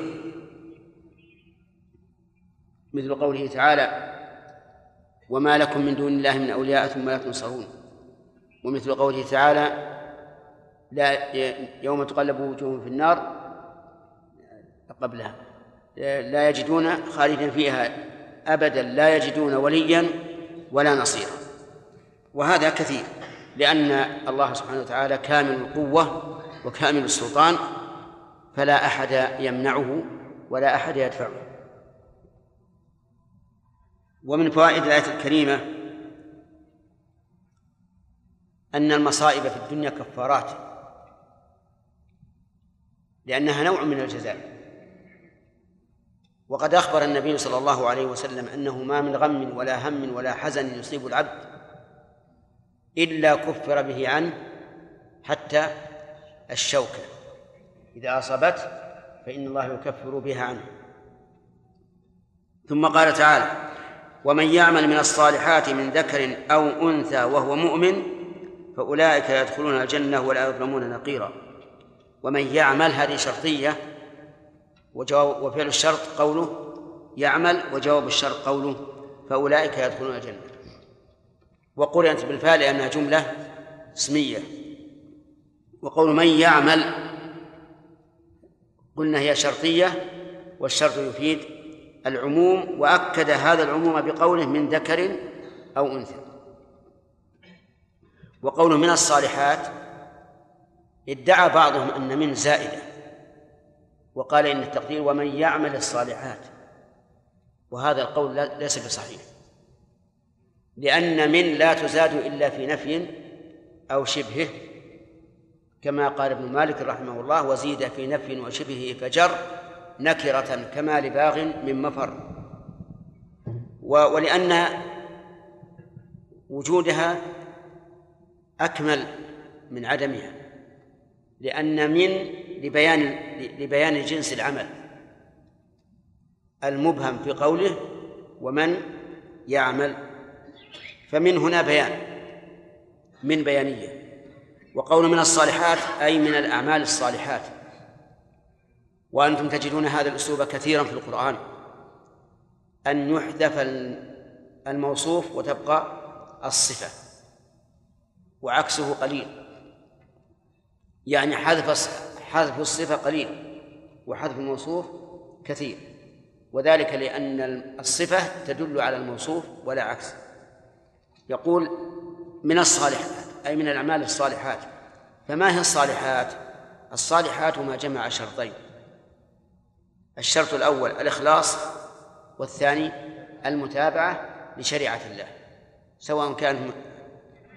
مثل قوله تعالى وما لكم من دون الله من أولياء ثم لا تنصرون. ومثل قوله تعالى لا يوم تقلب وجوههم في النار قبلها. لا يجدون خالدا فيها أبدا. لا يجدون وليا ولا نصيرا. وهذا كثير لأن الله سبحانه وتعالى كامل القوة وكامل السلطان فلا أحد يمنعه ولا أحد يدفعه. ومن فوائد الآية الكريمة أن المصائب في الدنيا كفارات لأنها نوع من الجزاء. وقد أخبر النبي صلى الله عليه وسلم أنه ما من غم ولا هم ولا حزن يصيب العبد إلا كفر به عنه حتى الشوكة. إذا أصابته فإن الله يكفر بها عنه. ثم قال تعالى ومن يعمل من الصالحات من ذكر أو أنثى وهو مؤمن فأولئك يدخلون الجنة ولا يظلمون نقيرا. ومن يعمل هذه شرطية وجواب وفعل الشرط قوله يعمل وجواب الشرط قوله فأولئك يدخلون الجنة. وقرنت بالفعل لأنها جملة اسمية. وقول من يعمل قلنا هي شرطية والشرط يفيد العموم وأكد هذا العموم بقوله من ذكر أو أنثى. وقوله من الصالحات ادعى بعضهم أن من زائدة. وقال إن التقدير ومن يعمل الصالحات. وهذا القول ليس بصحيح. لأن من لا تزاد إلا في نفي أو شبهه كما قال ابن مالك رحمه الله وزيد في نفي وشبهه فجر نكرة كما لباغ من مفر. ولأن وجودها أكمل من عدمها لأن من لبيان لبيان جنس العمل المبهم في قوله ومن يعمل فمن هنا بيان من بيانية. وقول من الصالحات أي من الأعمال الصالحات. وأنتم تجدون هذا الأسلوب كثيرا في القرآن. أن يحذف الموصوف وتبقى الصفة. وعكسه قليل. يعني حذف حذف الصفة قليل وحذف الموصوف كثير. وذلك لأن الصفة تدل على الموصوف ولا عكس. يقول من الصالحات أي من الأعمال الصالحات. فما هي الصالحات؟ الصالحات ما جمع شرطين. الشرط الأول الإخلاص والثاني المتابعة لشريعة الله سواء كان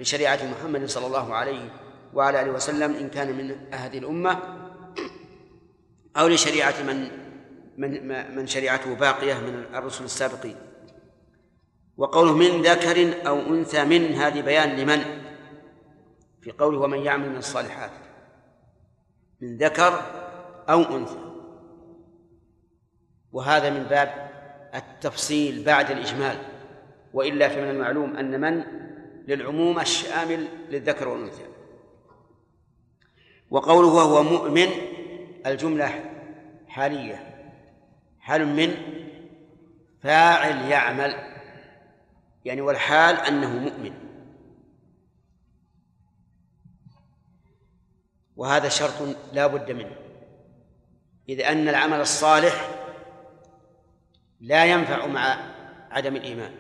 لشريعة محمد صلى الله عليه وعلى آله وسلم إن كان من هذه الأمة أو لشريعة من من من شريعته باقية من الرسل السابقين. وقوله من ذكر أو أنثى من هذه بيان لمن؟ في قوله ومن يعمل من الصالحات. من ذكر أو أنثى. وهذا من باب التفصيل بعد الإجمال. وإلا فمن المعلوم أن من؟ للعموم الشامل للذكر والأنثى. وقوله وهو مؤمن الجملة حالية. حال من فاعل يعمل. يعني والحال أنه مؤمن. وهذا شرط لا بد منه. إذ أن العمل الصالح لا ينفع مع عدم الإيمان.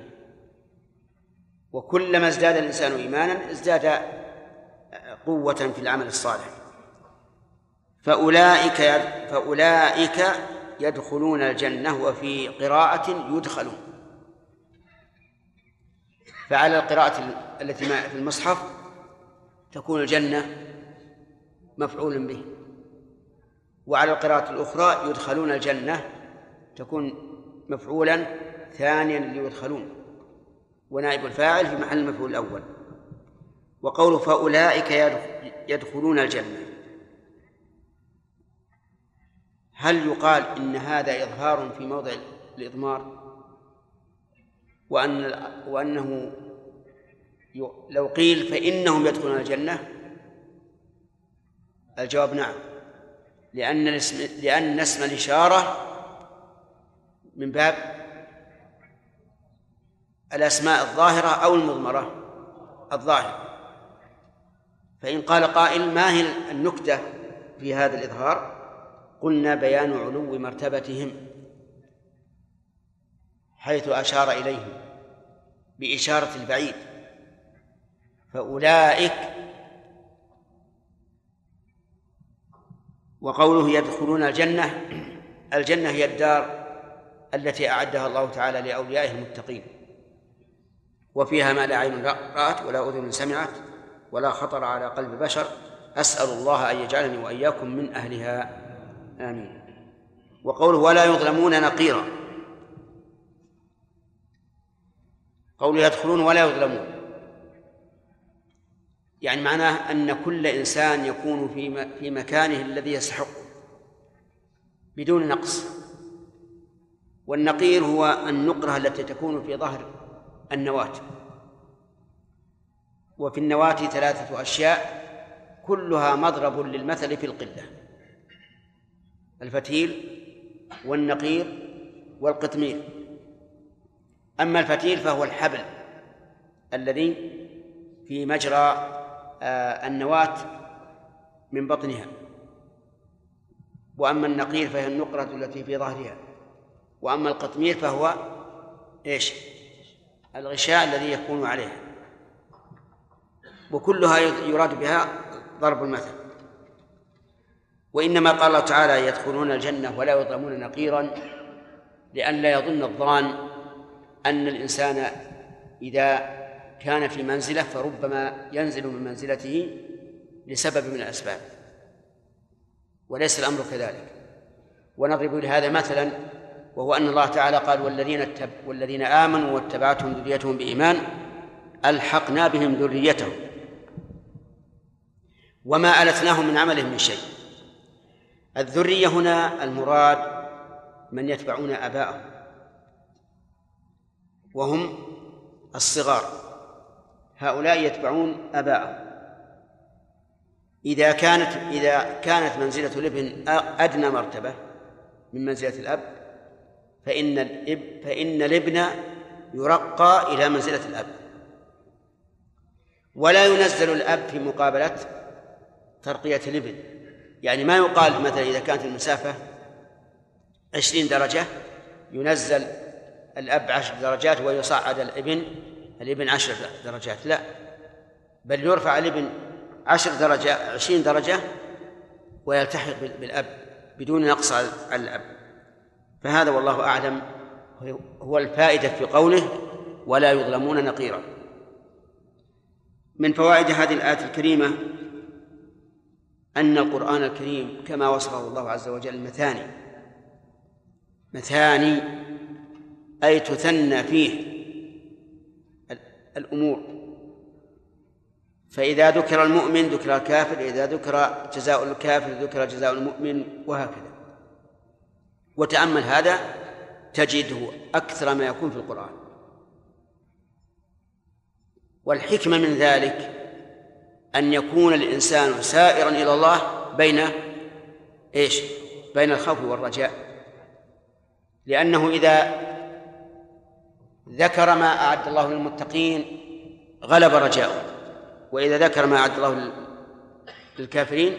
وكلما ازداد الإنسان إيمانا ازداد قوة في العمل الصالح. فأولئك فأولئك يدخلون الجنة وفي قراءة يدخلون. فعلى القراءة التي في المصحف تكون الجنة مفعول به. وعلى القراءة الأخرى يدخلون الجنة تكون مفعولا ثانيا ليدخلون. ونائب الفاعل في محل المفعول الأول. وقوله فأولئك يدخلون الجنة. هل يقال إن هذا إظهار في موضع الإضمار؟ وأن وأنه لو قيل فإنهم يدخلون الجنة؟ الجواب نعم. لأن الاسم لأن اسم الإشارة من باب الأسماء الظاهرة أو المضمرة الظاهرة فإن قال قائل ما هي النكتة في هذا الإظهار؟ قلنا بيان علو مرتبتهم. حيث أشار إليهم بإشارة البعيد. فأولئك وقوله يدخلون الجنة الجنة هي الدار التي أعدها الله تعالى لأوليائه المتقين. وفيها ما لا عين رأت ولا أذن سمعت ولا خطر على قلب بشر. أسأل الله أن يجعلني وإياكم من أهلها. آمين. وقوله ولا يظلمون نقيرا. قوله يدخلون ولا يظلمون. يعني معناه أن كل إنسان يكون في في مكانه الذي يستحقه بدون نقص. والنقير هو النقرة التي تكون في ظهر النواة. وفي النواة ثلاثة أشياء كلها مضرب للمثل في القلة. الفتيل والنقير والقطمير. أما الفتيل فهو الحبل الذي في مجرى آه، النواة من بطنها. وأما النقير فهي النقرة التي في ظهرها. وأما القطمير فهو إيش؟ الغشاء الذي يكون عليها. وكلها يراد بها ضرب المثل. وإنما قال الله تعالى يدخلون الجنة ولا يظلمون نقيرا لئلا يظن الظان أن الإنسان إذا كان في منزلة فربما ينزل من منزلته لسبب من الأسباب وليس الأمر كذلك. ونضرب لهذا مثلا وهو أن الله تعالى قال والذين اتب والذين آمنوا واتبعتهم ذريتهم بإيمان ألحقنا بهم ذريتهم وما ألتناهم من عملهم من شيء. الذرية هنا المراد من يتبعون آباءهم. وهم الصغار. هؤلاء يتبعون آباءهم. إذا كانت إذا كانت منزلة الابن أدنى مرتبة من منزلة الأب فإن الإب فإن الابن يرقى إلى منزلة الأب. ولا ينزل الأب في مقابلة ترقية الابن. يعني ما يقال مثلا إذا كانت المسافة عشرين درجة ينزل الأب عشر درجات ويصعد الابن الابن عشر درجات. لا بل يرفع الابن عشر درجة عشرين درجة ويلتحق بالأب بدون نقص على الأب. فهذا والله أعلم هو الفائدة في قوله ولا يظلمون نقيرا من فوائد هذه الآية الكريمة أن القرآن الكريم كما وصفه الله عز وجل مثاني مثاني أي تثنى فيه الأمور. فإذا ذكر المؤمن ذكر الكافر إذا ذكر جزاء الكافر ذكر جزاء المؤمن وهكذا. وتأمل هذا تجده أكثر ما يكون في القرآن. والحكمة من ذلك أن يكون الإنسان سائرا إلى الله بين إيش؟ بين الخوف والرجاء. لأنه إذا ذكر ما أعد الله للمتقين غلب رجاؤه. وإذا ذكر ما أعد الله للكافرين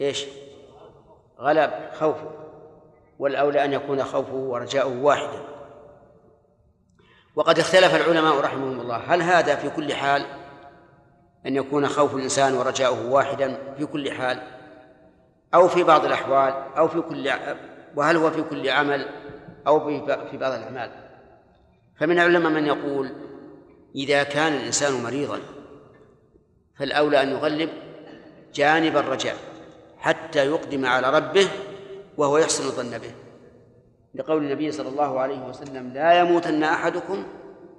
إيش؟ غلب خوفه. والأولى أن يكون خوفه ورجاؤه واحدا. وقد اختلف العلماء رحمهم الله. هل هذا في كل حال أن يكون خوف الإنسان ورجاؤه واحدا في كل حال؟ أو في بعض الأحوال أو في كل وهل هو في كل عمل أو في بعض الأعمال؟ فمن العلماء من يقول إذا كان الإنسان مريضا فالأولى أن يغلب جانب الرجاء حتى يقدم على ربه وهو يحسن الظن به. لقول النبي صلى الله عليه وسلم لا يموتن أحدكم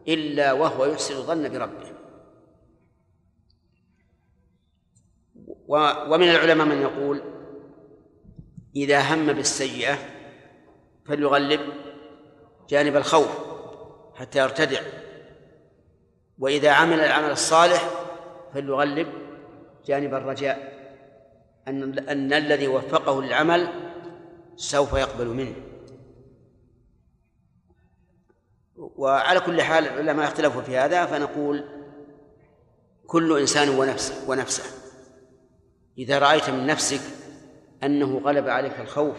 إلا وهو يحسن الظن بربه. ومن العلماء من يقول إذا هم بالسيئة فليغلب جانب الخوف. حتى يرتدع. وإذا عمل العمل الصالح فليغلب جانب الرجاء. أن أن الذي وفقه للعمل سوف يقبل منه. وعلى كل حال العلماء اختلفوا في هذا فنقول كل إنسان ونفسه ونفسه. إذا رأيت من نفسك أنه غلب عليك الخوف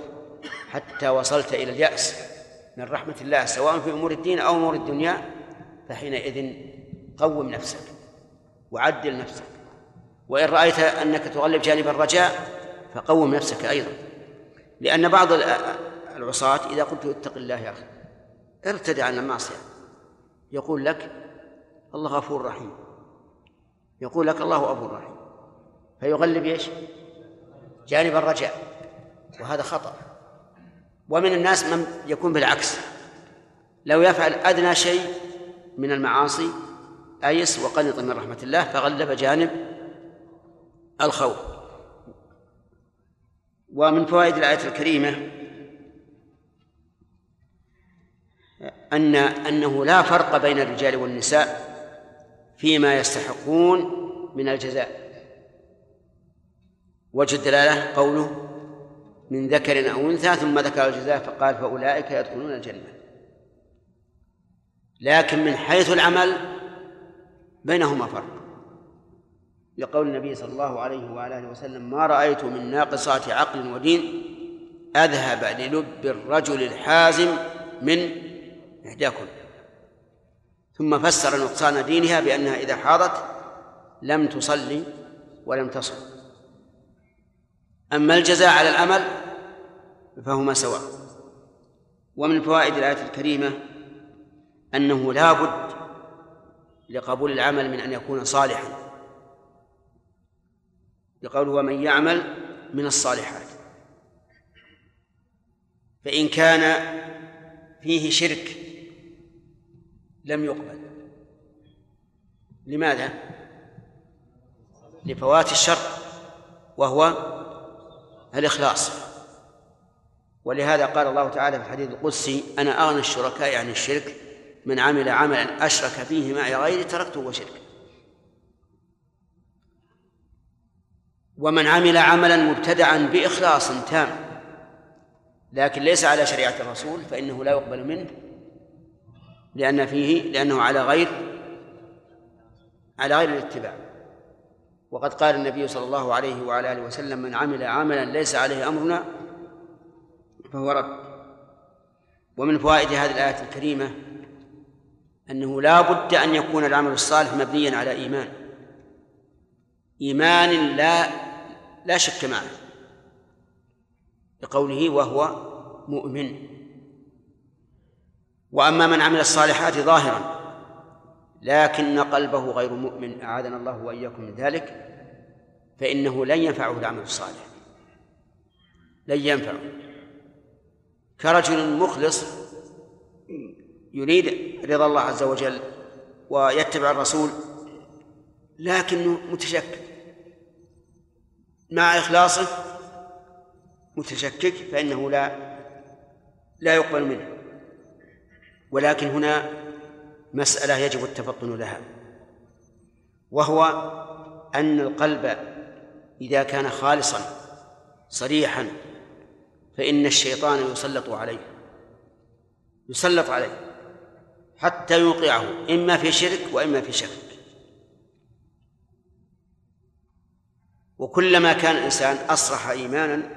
حتى وصلت إلى اليأس من رحمة الله سواء في أمور الدين أو أمور الدنيا فحينئذ قوم نفسك وعدل نفسك. وإن رأيت أنك تغلب جانب الرجاء فقوم نفسك أيضا. لأن بعض العصاة إذا قلت اتق الله يا أخي ارتدع عن المعصية. يقول لك الله غفور رحيم. يقول لك الله غفور رحيم. فيغلب إيش؟ جانب الرجاء. وهذا خطأ. ومن الناس من يكون بالعكس. لو يفعل أدنى شيء من المعاصي أيس وقنط من رحمة الله فغلب جانب الخوف. ومن فوائد الآية الكريمة أن أنه لا فرق بين الرجال والنساء فيما يستحقون من الجزاء. وجه الدلالة قوله من ذكر أو أنثى ثم ذكر الجزاء فقال فأولئك يدخلون الجنة. لكن من حيث العمل بينهما فرق. لقول النبي صلى الله عليه آله وسلم ما رأيت من ناقصات عقل ودين أذهب للب الرجل الحازم من إحداكم. ثم فسر نقصان دينها بأنها إذا حاضت لم تصلي ولم تصم أما الجزاء على العمل فهما سواء. ومن فوائد الآية الكريمة أنه لا بد لقبول العمل من أن يكون صالحا. يقول ومن يعمل من الصالحات. فإن كان فيه شرك لم يقبل. لماذا؟ لفوات الشر وهو الإخلاص. ولهذا قال الله تعالى في الحديث القدسي أنا أغنى الشركاء عن الشرك من عمل عملا أشرك فيه معي غيري تركته وشركه ومن عمل عملا مبتدعا بإخلاص تام لكن ليس على شريعة الرسول فإنه لا يقبل منه لأن فيه لأنه على غير على غير الاتباع. وقد قال النبي صلى الله عليه وعلى آله وسلم من عمل عملا ليس عليه أمرنا فهو رد. ومن فوائد هذه الآية الكريمة أنه لا بد أن يكون العمل الصالح مبنيا على إيمان. إيمان لا لا شك معه. لقوله وهو مؤمن. وأما من عمل الصالحات ظاهرا لكن قلبه غير مؤمن أعاذنا الله وإياكم من ذلك فإنه لن ينفعه العمل الصالح. لن ينفعه. كرجل مخلص يريد رضا الله عز وجل ويتبع الرسول لكنه متشكك. مع إخلاصه متشكك فإنه لا لا يقبل منه. ولكن هنا مسألة يجب التفطن لها وهو أن القلب إذا كان خالصا صريحا فإن الشيطان يسلط عليه يسلط عليه حتى يوقعه إما في شرك وإما في شك. وكلما كان الإنسان أصرح إيمانا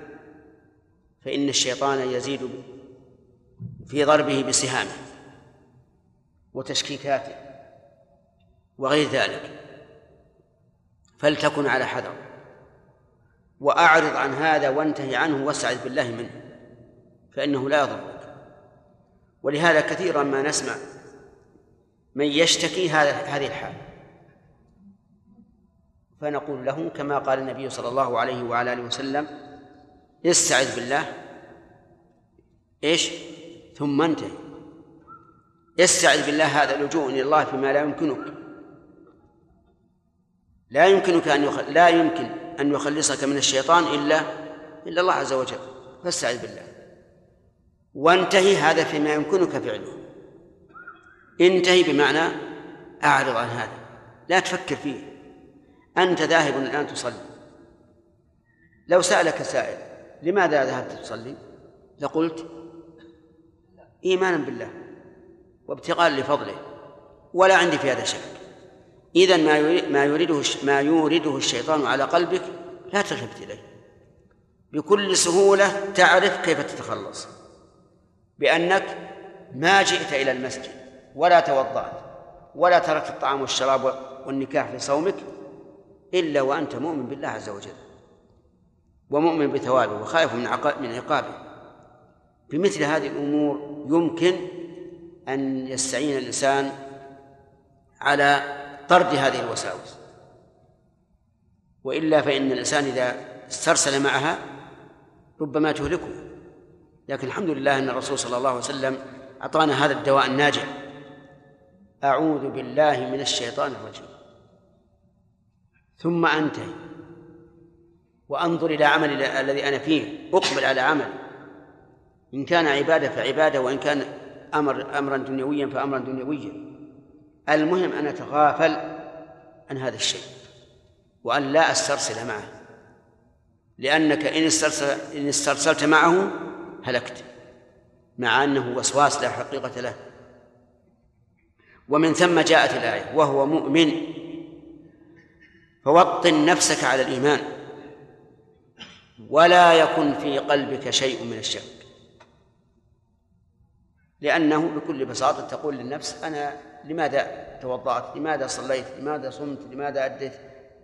فإن الشيطان يزيد في ضربه بسهامه وتشكيكاته وغير ذلك. فلتكن على حذر. وأعرض عن هذا وانتهي عنه واستعذ بالله منه فإنه لا يضرك. ولهذا كثيرا ما نسمع من يشتكي هذا هذه الحال. فنقول له كما قال النبي صلى الله عليه وعلى آله وسلم استعذ بالله. إيش؟ ثم انتهي. استعذ بالله هذا لجوء إلى الله فيما لا يمكنك. لا يمكنك أن يخل... لا يمكن أن يخلصك من الشيطان إلا إلا الله عز وجل. فاستعذ بالله. وانتهي هذا فيما يمكنك فعله. انتهي بمعنى أعرض عن هذا. لا تفكر فيه. أنت ذاهب الآن تصلي. لو سألك سائل لماذا ذهبت تصلي؟ لقلت إيمانا بالله وابتغاء لفضله. ولا عندي في هذا شك إذا ما ما يريده ما يورده الشيطان على قلبك لا تلتفت إليه. بكل سهولة تعرف كيف تتخلص. بأنك ما جئت إلى المسجد ولا توضأت ولا تركت الطعام والشراب والنكاح في صومك إلا وأنت مؤمن بالله عز وجل ومؤمن بثوابه وخائف من من عقابه. بمثل هذه الأمور يمكن أن يستعين الإنسان على طرد هذه الوساوس. وإلا فإن الإنسان إذا استرسل معها ربما تهلكه. لكن الحمد لله أن الرسول صلى الله عليه وسلم أعطانا هذا الدواء الناجع أعوذ بالله من الشيطان الرجيم. ثم أنتهي. وأنظر إلى عمل الذي أنا فيه. أقبل على عمل. إن كان عبادة فعبادة وإن كان أمر أمرا دنيويا فأمرا دنيويا. المهم أن أتغافل عن هذا الشيء وأن لا أسترسل معه لأنك إن استرسل إن استرسلت معه هلكت مع أنه وسواس لا حقيقة له. ومن ثم جاءت الآية وهو مؤمن فوطن نفسك على الإيمان ولا يكن في قلبك شيء من الشك. لأنه بكل بساطة تقول للنفس أنا لماذا توضأت؟ لماذا صليت؟ لماذا صمت؟ لماذا أديت؟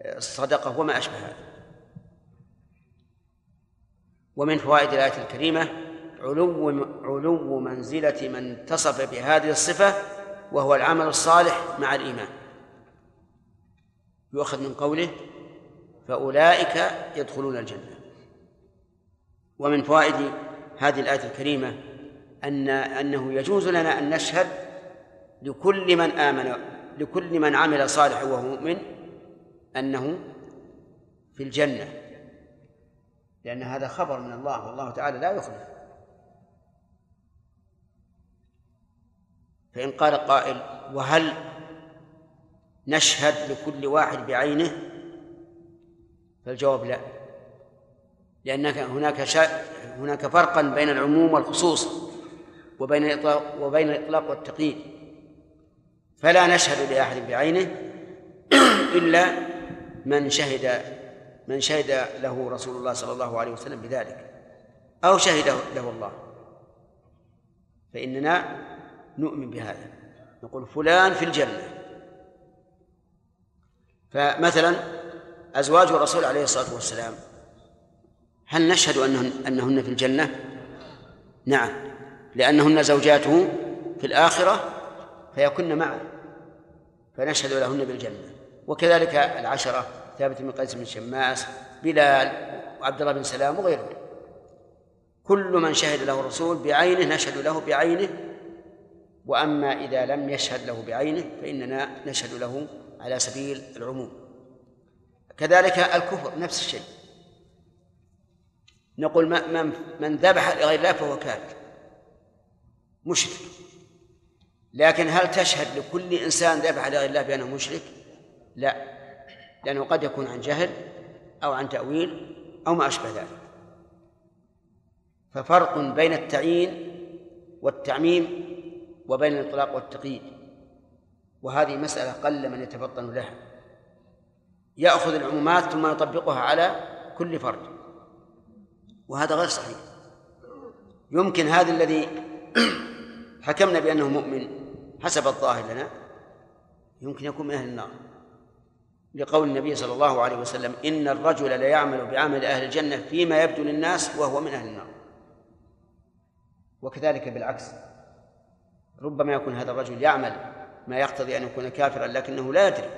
الصدقة وما أشبه هذا. ومن فوائد الآية الكريمة علو علو منزلة من اتصف بهذه الصفة وهو العمل الصالح مع الإيمان. يؤخذ من قوله فأولئك يدخلون الجنة. ومن فوائد هذه الآية الكريمة أن أنه يجوز لنا أن نشهد لكل من آمن لكل من عمل صالحا وهو مؤمن أنه في الجنة. لأن هذا خبر من الله والله تعالى لا يخلف. فإن قال قائل وهل نشهد لكل واحد بعينه؟ فالجواب لا. لأن هناك شا... هناك فرقا بين العموم والخصوص وبين الإطلاق وبين الإطلاق والتقييد. فلا نشهد لأحد بعينه إلا من شهد من شهد له رسول الله صلى الله عليه وسلم بذلك أو شهد له الله. فإننا نؤمن بهذا. نقول فلان في الجنة. فمثلا أزواج الرسول عليه الصلاة والسلام هل نشهد أنهن, أنهن في الجنة؟ نعم لأنهن زوجاته في الآخرة فيكن معه فنشهد لهن بالجنة. وكذلك العشرة ثابت بن قيس بن شماس بلال وعبد الله بن سلام وغيرهم. كل من شهد له الرسول بعينه نشهد له بعينه. وأما إذا لم يشهد له بعينه فإننا نشهد له على سبيل العموم. كذلك الكفر نفس الشيء. نقول من من ذبح لغير الله فهو كافر مشرك. لكن هل تشهد لكل إنسان ذبح لغير الله بأنه مشرك؟ لا لأنه قد يكون عن جهل أو عن تأويل أو ما أشبه ذلك. ففرق بين التعيين والتعميم وبين الإطلاق والتقييد. وهذه مسألة قل من يتفطن لها. يأخذ العمومات ثم يطبقها على كل فرد. وهذا غير صحيح. يمكن هذا الذي حكمنا بأنه مؤمن. حسب الظاهر لنا يمكن يكون من أهل النار. لقول النبي صلى الله عليه وسلم إن الرجل ليعمل بعمل أهل الجنة فيما يبدو للناس وهو من أهل النار. وكذلك بالعكس ربما يكون هذا الرجل يعمل ما يقتضي أن يكون كافرا لكنه لا يدري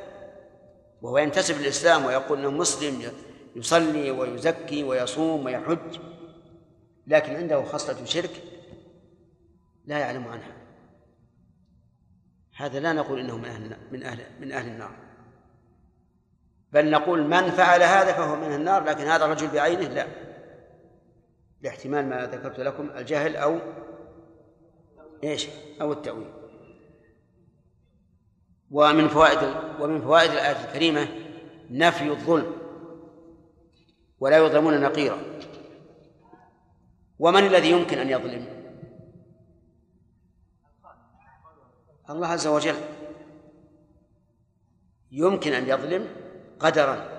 وهو ينتسب للإسلام ويقول أنه مسلم يصلي ويزكي ويصوم ويحج لكن عنده خصلة شرك لا يعلم عنها. هذا لا نقول إنه من أهل من أهل من أهل النار. بل نقول من فعل هذا فهو من النار لكن هذا الرجل بعينه لا. لاحتمال ما ذكرت لكم الجهل أو إيش؟ أو التأويل. ومن فوائد ومن فوائد الآية الكريمة نفي الظلم ولا يظلمون نقيرا. ومن الذي يمكن أن يظلم؟ الله عز وجل يمكن أن يظلم قدرا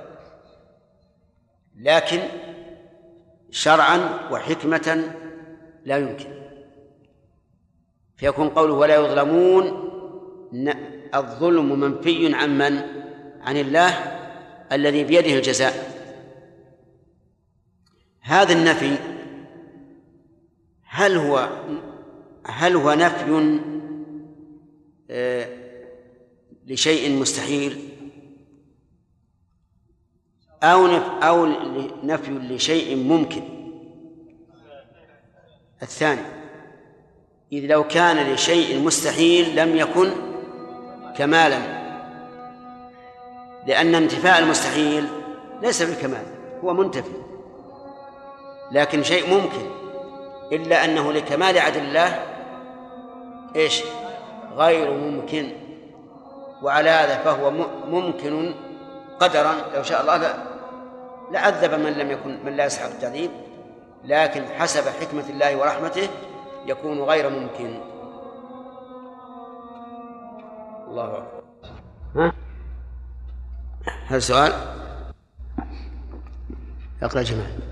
لكن شرعا وحكمة لا يمكن فيكون قوله ولا يظلمون الظلم منفي عن من؟ عن الله الذي بيده الجزاء هذا النفي هل هو هل هو نفي لشيء مستحيل. أو أو نفي لشيء ممكن. الثاني إذ لو كان لشيء مستحيل لم يكن كمالا. لأن انتفاء المستحيل ليس بالكمال هو منتفي. لكن شيء ممكن إلا أنه لكمال عدل الله إيش؟ غير ممكن. وعلى هذا فهو ممكن قدرا لو شاء الله لعذب من لم يكن من لا يسحق التعذيب. لكن حسب حكمة الله ورحمته يكون غير ممكن. الله أكبر. ها؟ هل سؤال؟ اقرأ جمال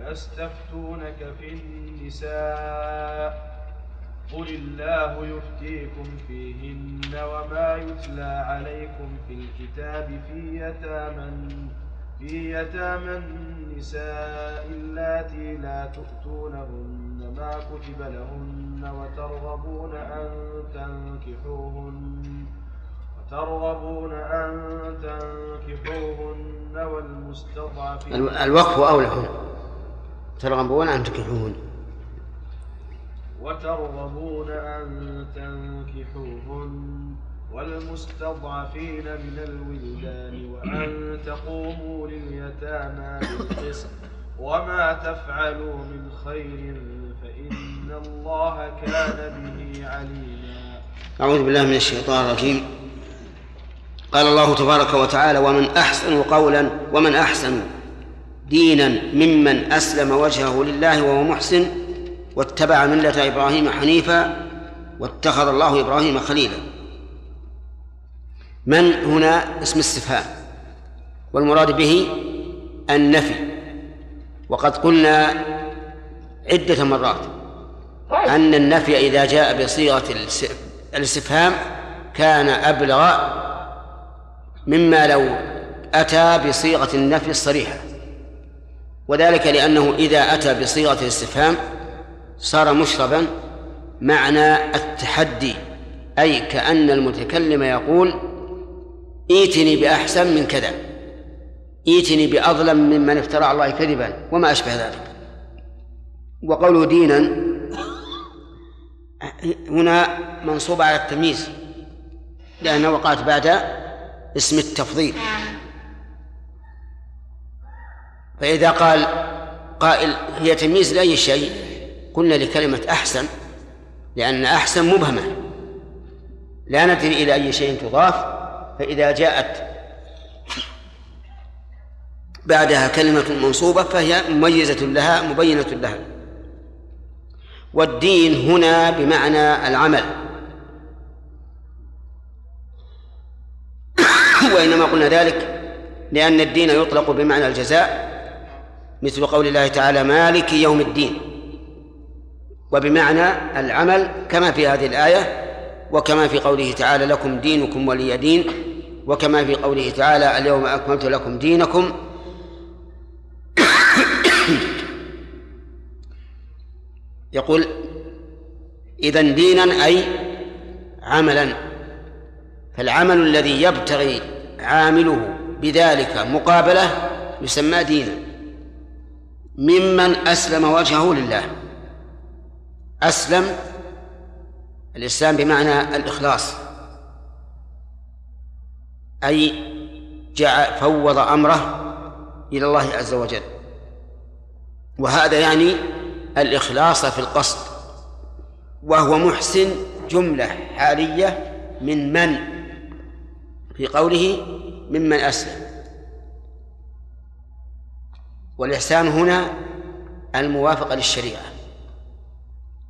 ويستفتونك في النساء قل الله يفتيكم فيهن وما يتلى عليكم في الكتاب في يتامى في يتامى النساء اللاتي لا تؤتونهن ما كتب لهن وترغبون أن تنكحوهن وترغبون أن تنكحوهن والمستضعفين الوقف أولى هنا. ترغبون أن تنكحوهن. وترغبون أن تنكحوهن. والمستضعفين من الولدان وأن تقوموا لليتامى بالقسط. وما تفعلوا من خير فإن الله كان به عليما. أعوذ بالله من الشيطان الرجيم. قال الله تبارك وتعالى ومن أحسن قولا ومن أحسن دينا ممن أسلم وجهه لله وهو محسن واتبع ملة إبراهيم حنيفا واتخذ الله إبراهيم خليلا. من هنا؟ اسم استفهام. والمراد به النفي. وقد قلنا عدة مرات أن النفي إذا جاء بصيغة الاستفهام كان أبلغ مما لو أتى بصيغة النفي الصريحة. وذلك لأنه إذا أتى بصيغة الاستفهام صار مشربا معنى التحدي أي كأن المتكلم يقول ائتني بأحسن من كذا ائتني بأظلم ممن افترى على الله كذبا وما أشبه ذلك. وقوله دينا هنا منصوب على التمييز لأنه وقعت بعد اسم التفضيل. فإذا قال قائل هي تمييز لأي شيء قلنا لكلمة أحسن لأن أحسن مبهمة. لا ندري إلى أي شيء تضاف فإذا جاءت بعدها كلمة منصوبة فهي مميزة لها مبينة لها. والدين هنا بمعنى العمل. وإنما قلنا ذلك لأن الدين يطلق بمعنى الجزاء. مثل قول الله تعالى مالك يوم الدين. وبمعنى العمل كما في هذه الآية وكما في قوله تعالى لكم دينكم ولي دين. وكما في قوله تعالى اليوم أكملت لكم دينكم. يقول إذا دينا أي عملا. فالعمل الذي يبتغي عامله بذلك مقابلة يسمى دينا. ممن أسلم وجهه لله. أسلم الإسلام بمعنى الإخلاص. أي جعل فوض أمره إلى الله عز وجل. وهذا يعني الإخلاص في القصد. وهو محسن جملة حالية من من في قوله ممن أسلم. والإحسان هنا الموافقة للشريعة.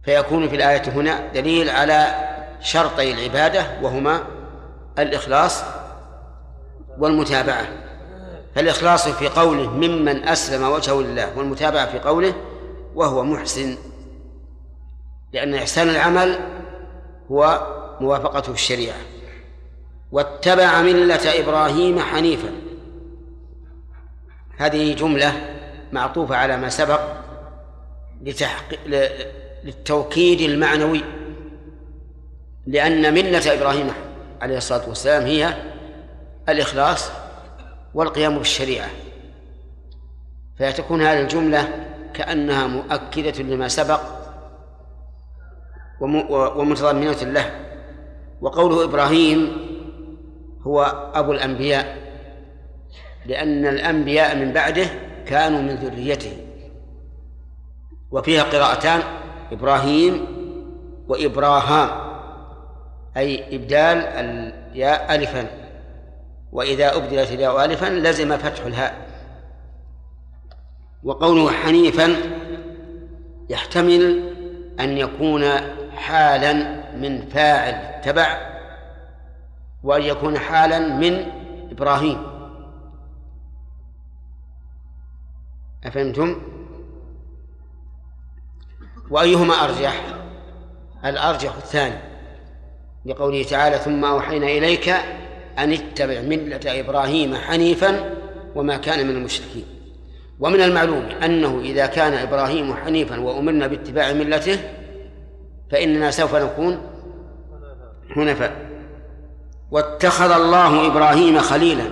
فيكون في الآية هنا دليل على شرطي العبادة وهما الإخلاص والمتابعة. فالإخلاص في قوله ممن أسلم وجهه لله والمتابعة في قوله وهو محسن لأن إحسان العمل هو موافقته الشريعة. واتبع ملة إبراهيم حنيفا. هذه جملة معطوفة على ما سبق لتحقيق للتوكيد المعنوي لأن ملة إبراهيم عليه الصلاة والسلام هي الإخلاص والقيام بالشريعة. فتكون هذه الجملة كأنها مؤكدة لما سبق ومتضمنة له. وقوله إبراهيم هو أبو الأنبياء لأن الأنبياء من بعده كانوا من ذريته. وفيها قراءتان إبراهيم وإبراهام أي إبدال الياء ألفا. وإذا أبدلت الياء ألفا لزم فتح الهاء. وقوله حنيفا يحتمل أن يكون حالا من فاعل تبع وأن يكون حالا من إبراهيم. أفهمتم؟ وأيهما أرجح؟ الأرجح الثاني لقوله تعالى ثم أوحينا إليك أن اتبع ملة إبراهيم حنيفا وما كان من المشركين. ومن المعلوم أنه إذا كان إبراهيم حنيفا وأمرنا باتباع ملته فإننا سوف نكون حنفاء. واتخذ الله إبراهيم خليلا.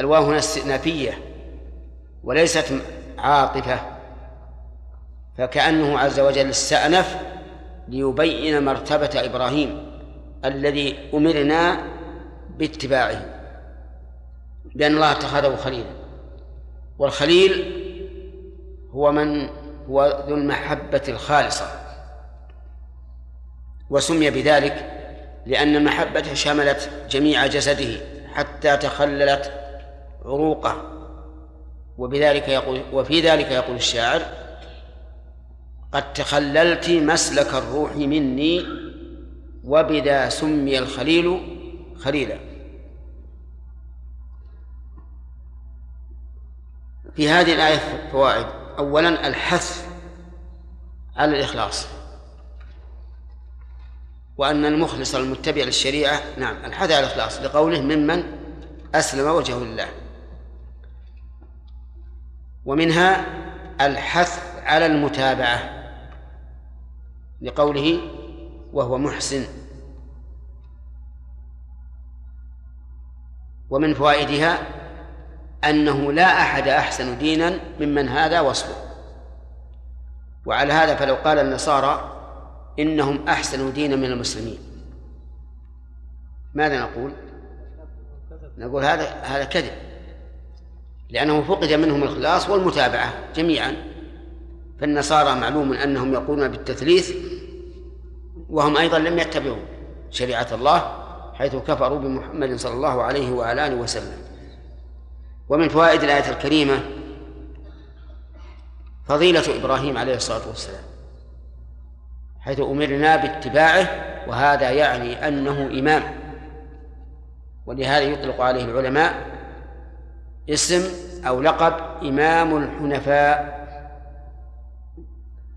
الواو هنا استئنافية وليست عاطفة فكأنه عز وجل استأنف ليبين مرتبة إبراهيم الذي أمرنا باتباعه بأن الله اتخذه خليلا. والخليل هو من هو ذو المحبة الخالصة وسمي بذلك لأن المحبة شملت جميع جسده حتى تخللت عروقه. وبذلك يقول وفي ذلك يقول الشاعر قد تخللت مسلك الروح مني وبذا سمي الخليل خليلا. في هذه الآية فوائد. أولا الحث على الإخلاص. وأن المخلص المتبع للشريعة نعم الحث على الإخلاص لقوله ممن أسلم وجهه لله. ومنها الحث على المتابعة لقوله وهو محسن. ومن فوائدها أنه لا أحد أحسن دينا ممن هذا وصفه. وعلى هذا فلو قال النصارى إنهم أحسن دينا من المسلمين. ماذا نقول؟ نقول هذا هذا كذب. لأنه فقد منهم الإخلاص والمتابعة جميعا. فالنصارى معلوم أنهم يقولون بالتثليث وهم أيضا لم يتبعوا شريعة الله حيث كفروا بمحمد صلى الله عليه وعلى آله وسلم. ومن فوائد الآية الكريمة فضيلة إبراهيم عليه الصلاة والسلام حيث أمرنا باتباعه وهذا يعني أنه إمام. ولهذا يطلق عليه العلماء اسم أو لقب إمام الحنفاء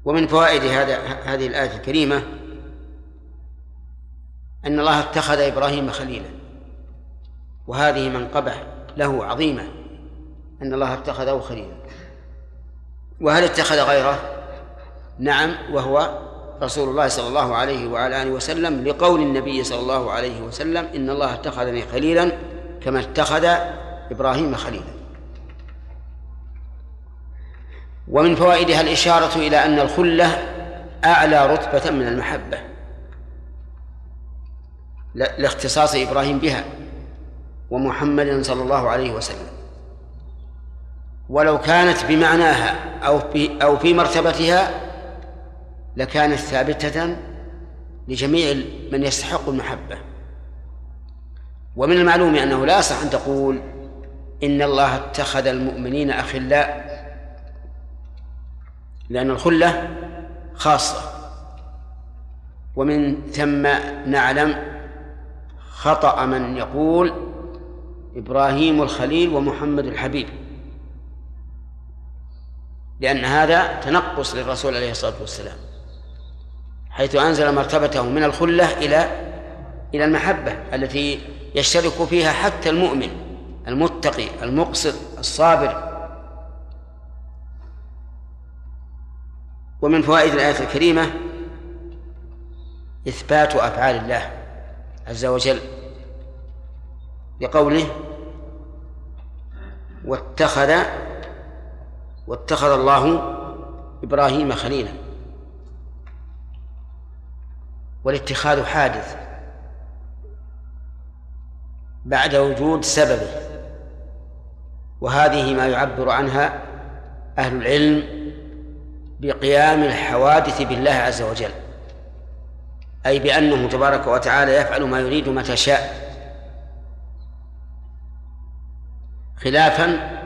ومن فوائد هذا هذه الآية الكريمة أن الله اتخذ إبراهيم خليلا وهذه منقبة له عظيمة أن الله اتخذه خليلا وهل اتخذ غيره؟ نعم وهو رسول الله صلى الله عليه وعلى آله وسلم لقول النبي صلى الله عليه وسلم إن الله اتخذني خليلا كما اتخذ إبراهيم خليلا. ومن فوائدها الإشارة إلى أن الخلة أعلى رتبة من المحبة. لاختصاص إبراهيم بها ومحمد صلى الله عليه وسلم. ولو كانت بمعناها أو في أو في مرتبتها لكانت ثابتة لجميع من يستحق المحبة. ومن المعلوم أنه لا يصح أن تقول إن الله اتخذ المؤمنين أخلاء لأن الخلة خاصة. ومن ثم نعلم خطأ من يقول إبراهيم الخليل ومحمد الحبيب. لأن هذا تنقص للرسول عليه الصلاة والسلام حيث أنزل مرتبته من الخلة إلى إلى المحبة التي يشترك فيها حتى المؤمن. المتقي المقصد الصابر. ومن فوائد الآية الكريمة إثبات أفعال الله عز وجل بقوله واتخذ واتخذ الله إبراهيم خليلا. والاتخاذ حادث بعد وجود سببه. وهذه ما يعبر عنها أهل العلم بقيام الحوادث بالله عز وجل أي بأنه تبارك وتعالى يفعل ما يريد متى شاء خلافا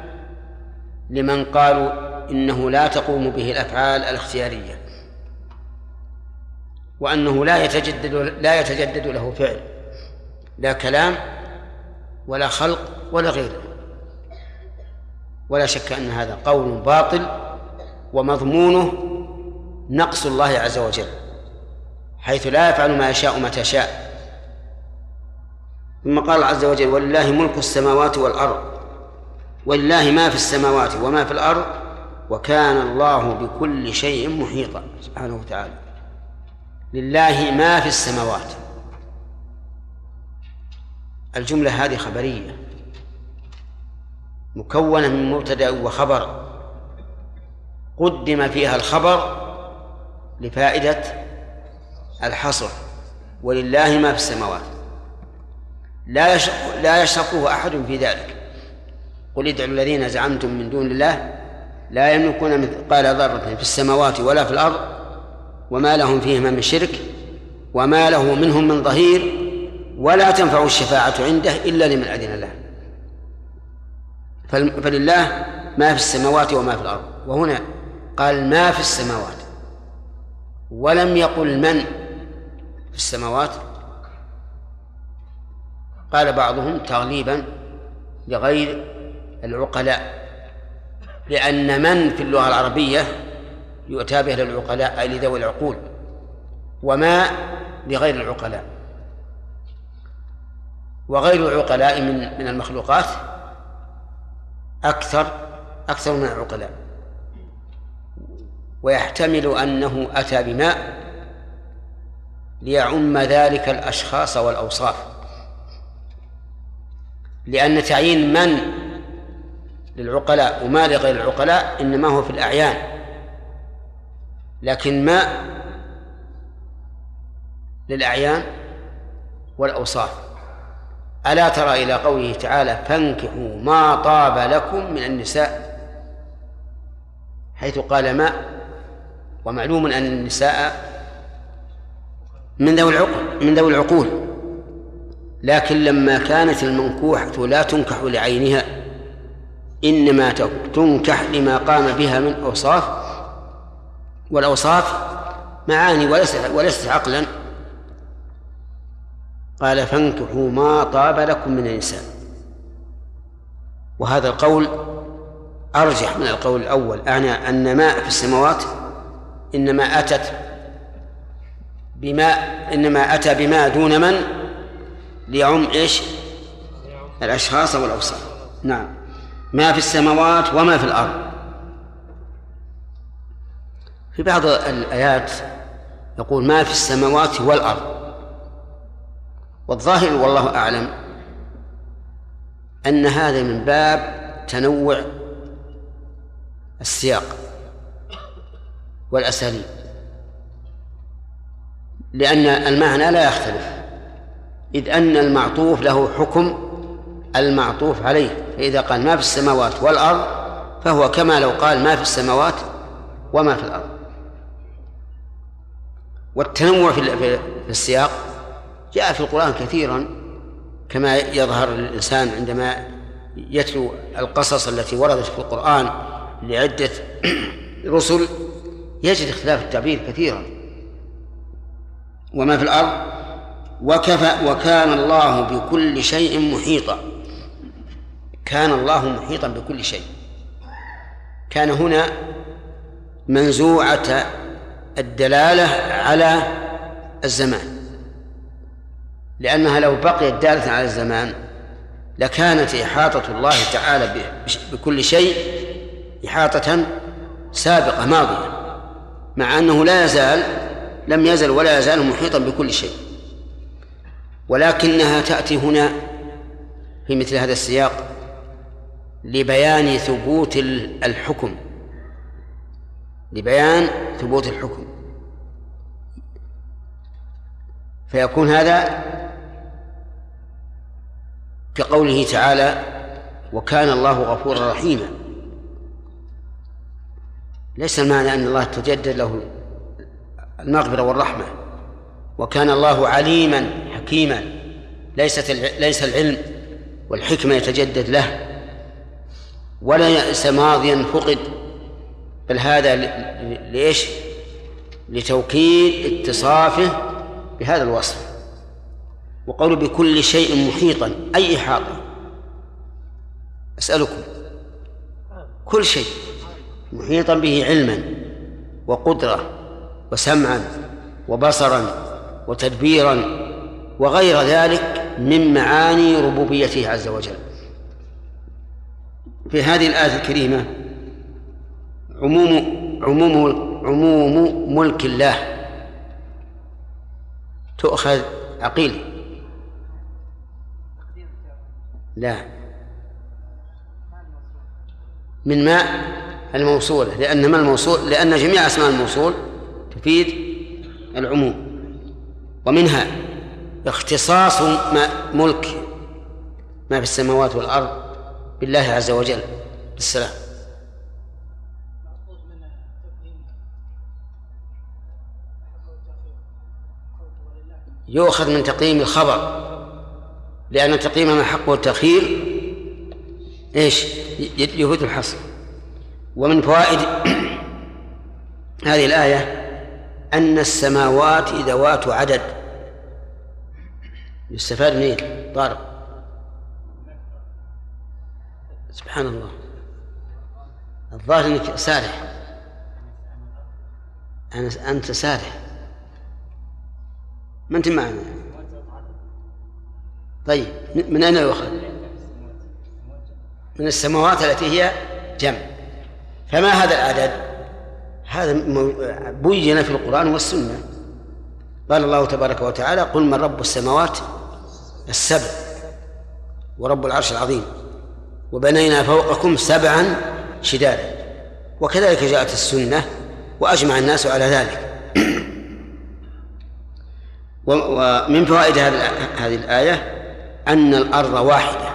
لمن قالوا إنه لا تقوم به الأفعال الاختيارية وأنه لا يتجدد لا يتجدد له فعل لا كلام ولا خلق ولا غيره. ولا شك أن هذا قول باطل ومضمونه نقص الله عز وجل حيث لا يفعل ما يشاء متى شاء. ثم قال عز وجل ولله ملك السماوات والأرض ولله ما في السماوات وما في الأرض وكان الله بكل شيء محيطا. سبحانه وتعالى. لله ما في السماوات. الجملة هذه خبرية. مكونة من مبتدأ وخبر. قدم فيها الخبر لفائدة الحصر. ولله ما في السماوات. لا يشرك لا يشركه أحد في ذلك. قل ادعوا الذين زعمتم من دون الله لا يملكون مثقال ذرة في السماوات ولا في الأرض. وما لهم فيهما من شرك. وما له منهم من ظهير. ولا تنفع الشفاعة عنده إلا لمن أذن له. فلله ما في السماوات وما في الأرض. وهنا قال ما في السماوات. ولم يقل من في السماوات. قال بعضهم تغليبا لغير العقلاء لأن من في اللغة العربية يؤتى به للعقلاء أي لذوي العقول وما لغير العقلاء. وغير العقلاء من من المخلوقات أكثر أكثر من العقلاء. ويحتمل أنه أتى بماء ليعم ذلك الأشخاص والأوصاف. لأن تعيين من للعقلاء وما لغير العقلاء إنما هو في الأعيان. لكن ما للأعيان والأوصاف. ألا ترى إلى قوله تعالى فانكحوا ما طاب لكم من النساء؟ حيث قال ما ومعلوم أن النساء من ذوي العقل من ذوي العقول. لكن لما كانت المنكوحة لا تنكح لعينها إنما تنكح لما قام بها من أوصاف والأوصاف معاني وليست وليست عقلا. قال فانكحوا ما طاب لكم من النساء. وهذا القول أرجح من القول الأول أعني أن ماء في السماوات إنما أتت بماء إنما أتى بماء دون من؟ ليعم إيش؟ الأشخاص والأوصاف. نعم. ما في السماوات وما في الأرض. في بعض الآيات يقول ما في السماوات والأرض. والظاهر والله أعلم أن هذا من باب تنوع السياق والأساليب لأن المعنى لا يختلف إذ أن المعطوف له حكم المعطوف عليه فإذا قال ما في السماوات والأرض فهو كما لو قال ما في السماوات وما في الأرض. والتنوع في السياق جاء في القرآن كثيرا كما يظهر للإنسان عندما يتلو القصص التي وردت في القرآن لعدة رسل يجد اختلاف التعبير كثيرا. وما في الأرض؟ وكفى وكان الله بكل شيء محيطا. كان الله محيطا بكل شيء. كان هنا منزوعة الدلالة على الزمان. لأنها لو بقيت دالة على الزمان لكانت إحاطة الله تعالى بكل شيء إحاطة سابقة ماضية مع أنه لا يزال لم يزل ولا يزال محيطا بكل شيء. ولكنها تأتي هنا في مثل هذا السياق لبيان ثبوت الحكم. لبيان ثبوت الحكم. فيكون هذا كقوله تعالى وكان الله غفورا رحيما ليس المعنى أن الله تجدد له المغفرة والرحمة. وكان الله عليما حكيما ليست ليس العلم والحكمة يتجدد له. ولا يأس ماضيا فقد بل هذا ليش؟ لتوكيد اتصافه بهذا الوصف. وقوله بكل شيء محيطا أي إحاطة؟ أسألكم. كل شيء. محيطا به علما وقدرة وسمعا وبصرا وتدبيرا وغير ذلك من معاني ربوبيته عز وجل. في هذه الآية الكريمة عموم عموم عموم ملك الله تؤخذ عقيل لا. من ماء الموصولة لأن ما الموصول؟ لأن جميع أسماء الموصول تفيد العموم. ومنها اختصاص ما ملك ما في السماوات والأرض بالله عز وجل. بالسلام. يؤخذ من تقييم الخبر. لأن تقييم ما حقه التأخير إيش؟ يفوت الحصر. ومن فوائد هذه الآية أن السماوات ذوات عدد. يستفاد منين؟ طارق. سبحان الله. الظاهر إنك سارح. أنت سارح. ما انت معنا طيب من أين يؤخذ؟ من السماوات التي هي جمع فما هذا العدد؟ هذا بين في القرآن والسنة قال الله تبارك وتعالى قل من رب السماوات السبع ورب العرش العظيم وبنينا فوقكم سبعا شدادا وكذلك جاءت السنة وأجمع الناس على ذلك ومن فوائد هذه الآية أن الأرض واحدة.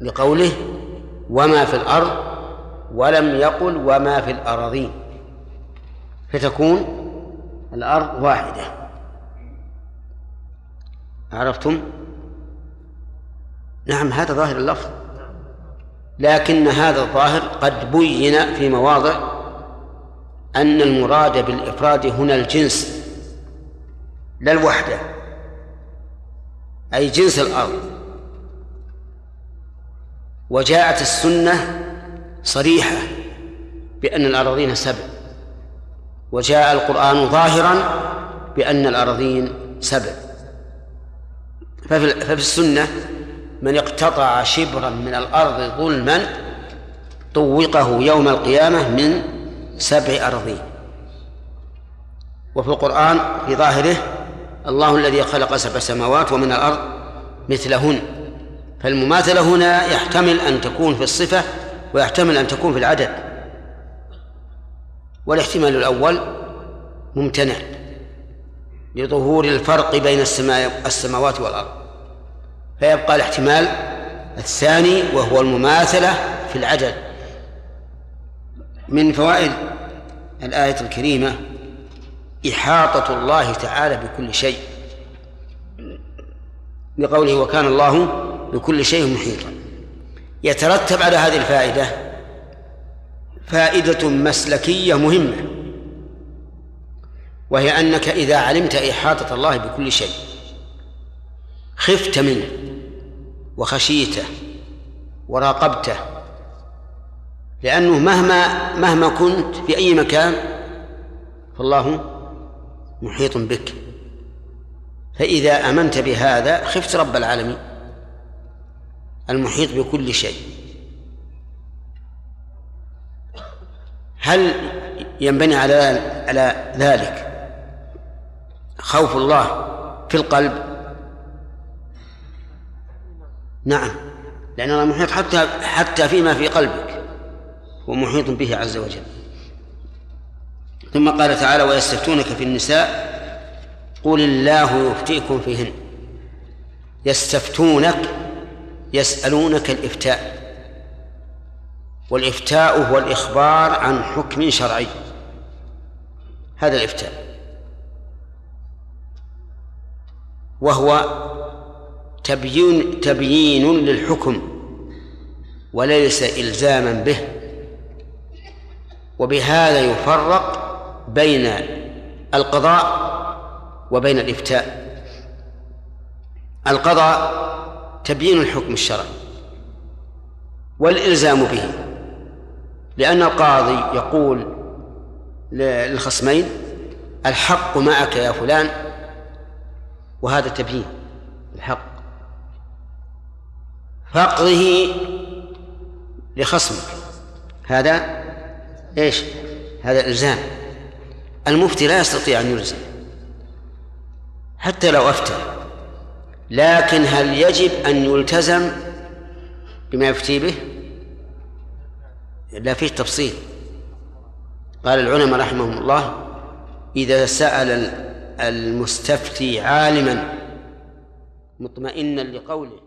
لقوله وما في الأرض ولم يقل وما في الأراضين. فتكون الأرض واحدة. عرفتم؟ نعم هذا ظاهر اللفظ. لكن هذا الظاهر قد بين في مواضع أن المراد بالإفراد هنا الجنس. لا الوحدة أي جنس الأرض. وجاءت السنة صريحة بأن الأراضين سبع. وجاء القرآن ظاهرا بأن الأراضين سبع. ففي السنة من اقتطع شبرا من الأرض ظلما طوقه يوم القيامة من سبع أراضين. وفي القرآن في ظاهره الله الذي خلق سبع سماوات ومن الأرض مثلهن. فالمماثلة هنا يحتمل أن تكون في الصفة ويحتمل أن تكون في العدد. والاحتمال الأول ممتنع لظهور الفرق بين السماوات والأرض. فيبقى الاحتمال الثاني وهو المماثلة في العدد. من فوائد الآية الكريمة إحاطة الله تعالى بكل شيء. لقوله وكان الله بكل شيء محيطا. يترتب على هذه الفائدة فائدة مسلكية مهمة وهي أنك إذا علمت إحاطة الله بكل شيء خفت منه وخشيته وراقبته لأنه مهما مهما كنت في أي مكان فالله محيط بك. فإذا آمنت بهذا خفت رب العالمين. المحيط بكل شيء. هل ينبني على على ذلك خوف الله في القلب؟ نعم. لأن الله محيط حتى حتى فيما في قلبك هو محيط به عز وجل. ثم قال تعالى ويستفتونك في النساء قل الله يفتيكم فيهن. يستفتونك يسألونك الإفتاء. والإفتاء هو الإخبار عن حكم شرعي. هذا الإفتاء. وهو تبيين تبيين للحكم وليس إلزاما به. وبهذا يفرق بين القضاء وبين الإفتاء. القضاء تبيين الحكم الشرعي والإلزام به لأن القاضي يقول للخصمين الحق معك يا فلان وهذا تبيين الحق. فقره لخصمك هذا إيش؟ هذا إلزام. المفتي لا يستطيع أن يلزم. حتى لو أفتى. لكن هل يجب أن يلتزم بما يفتي به؟ لا فيه تفصيل. قال العلماء رحمهم الله إذا سأل المستفتي عالما مطمئنا لقوله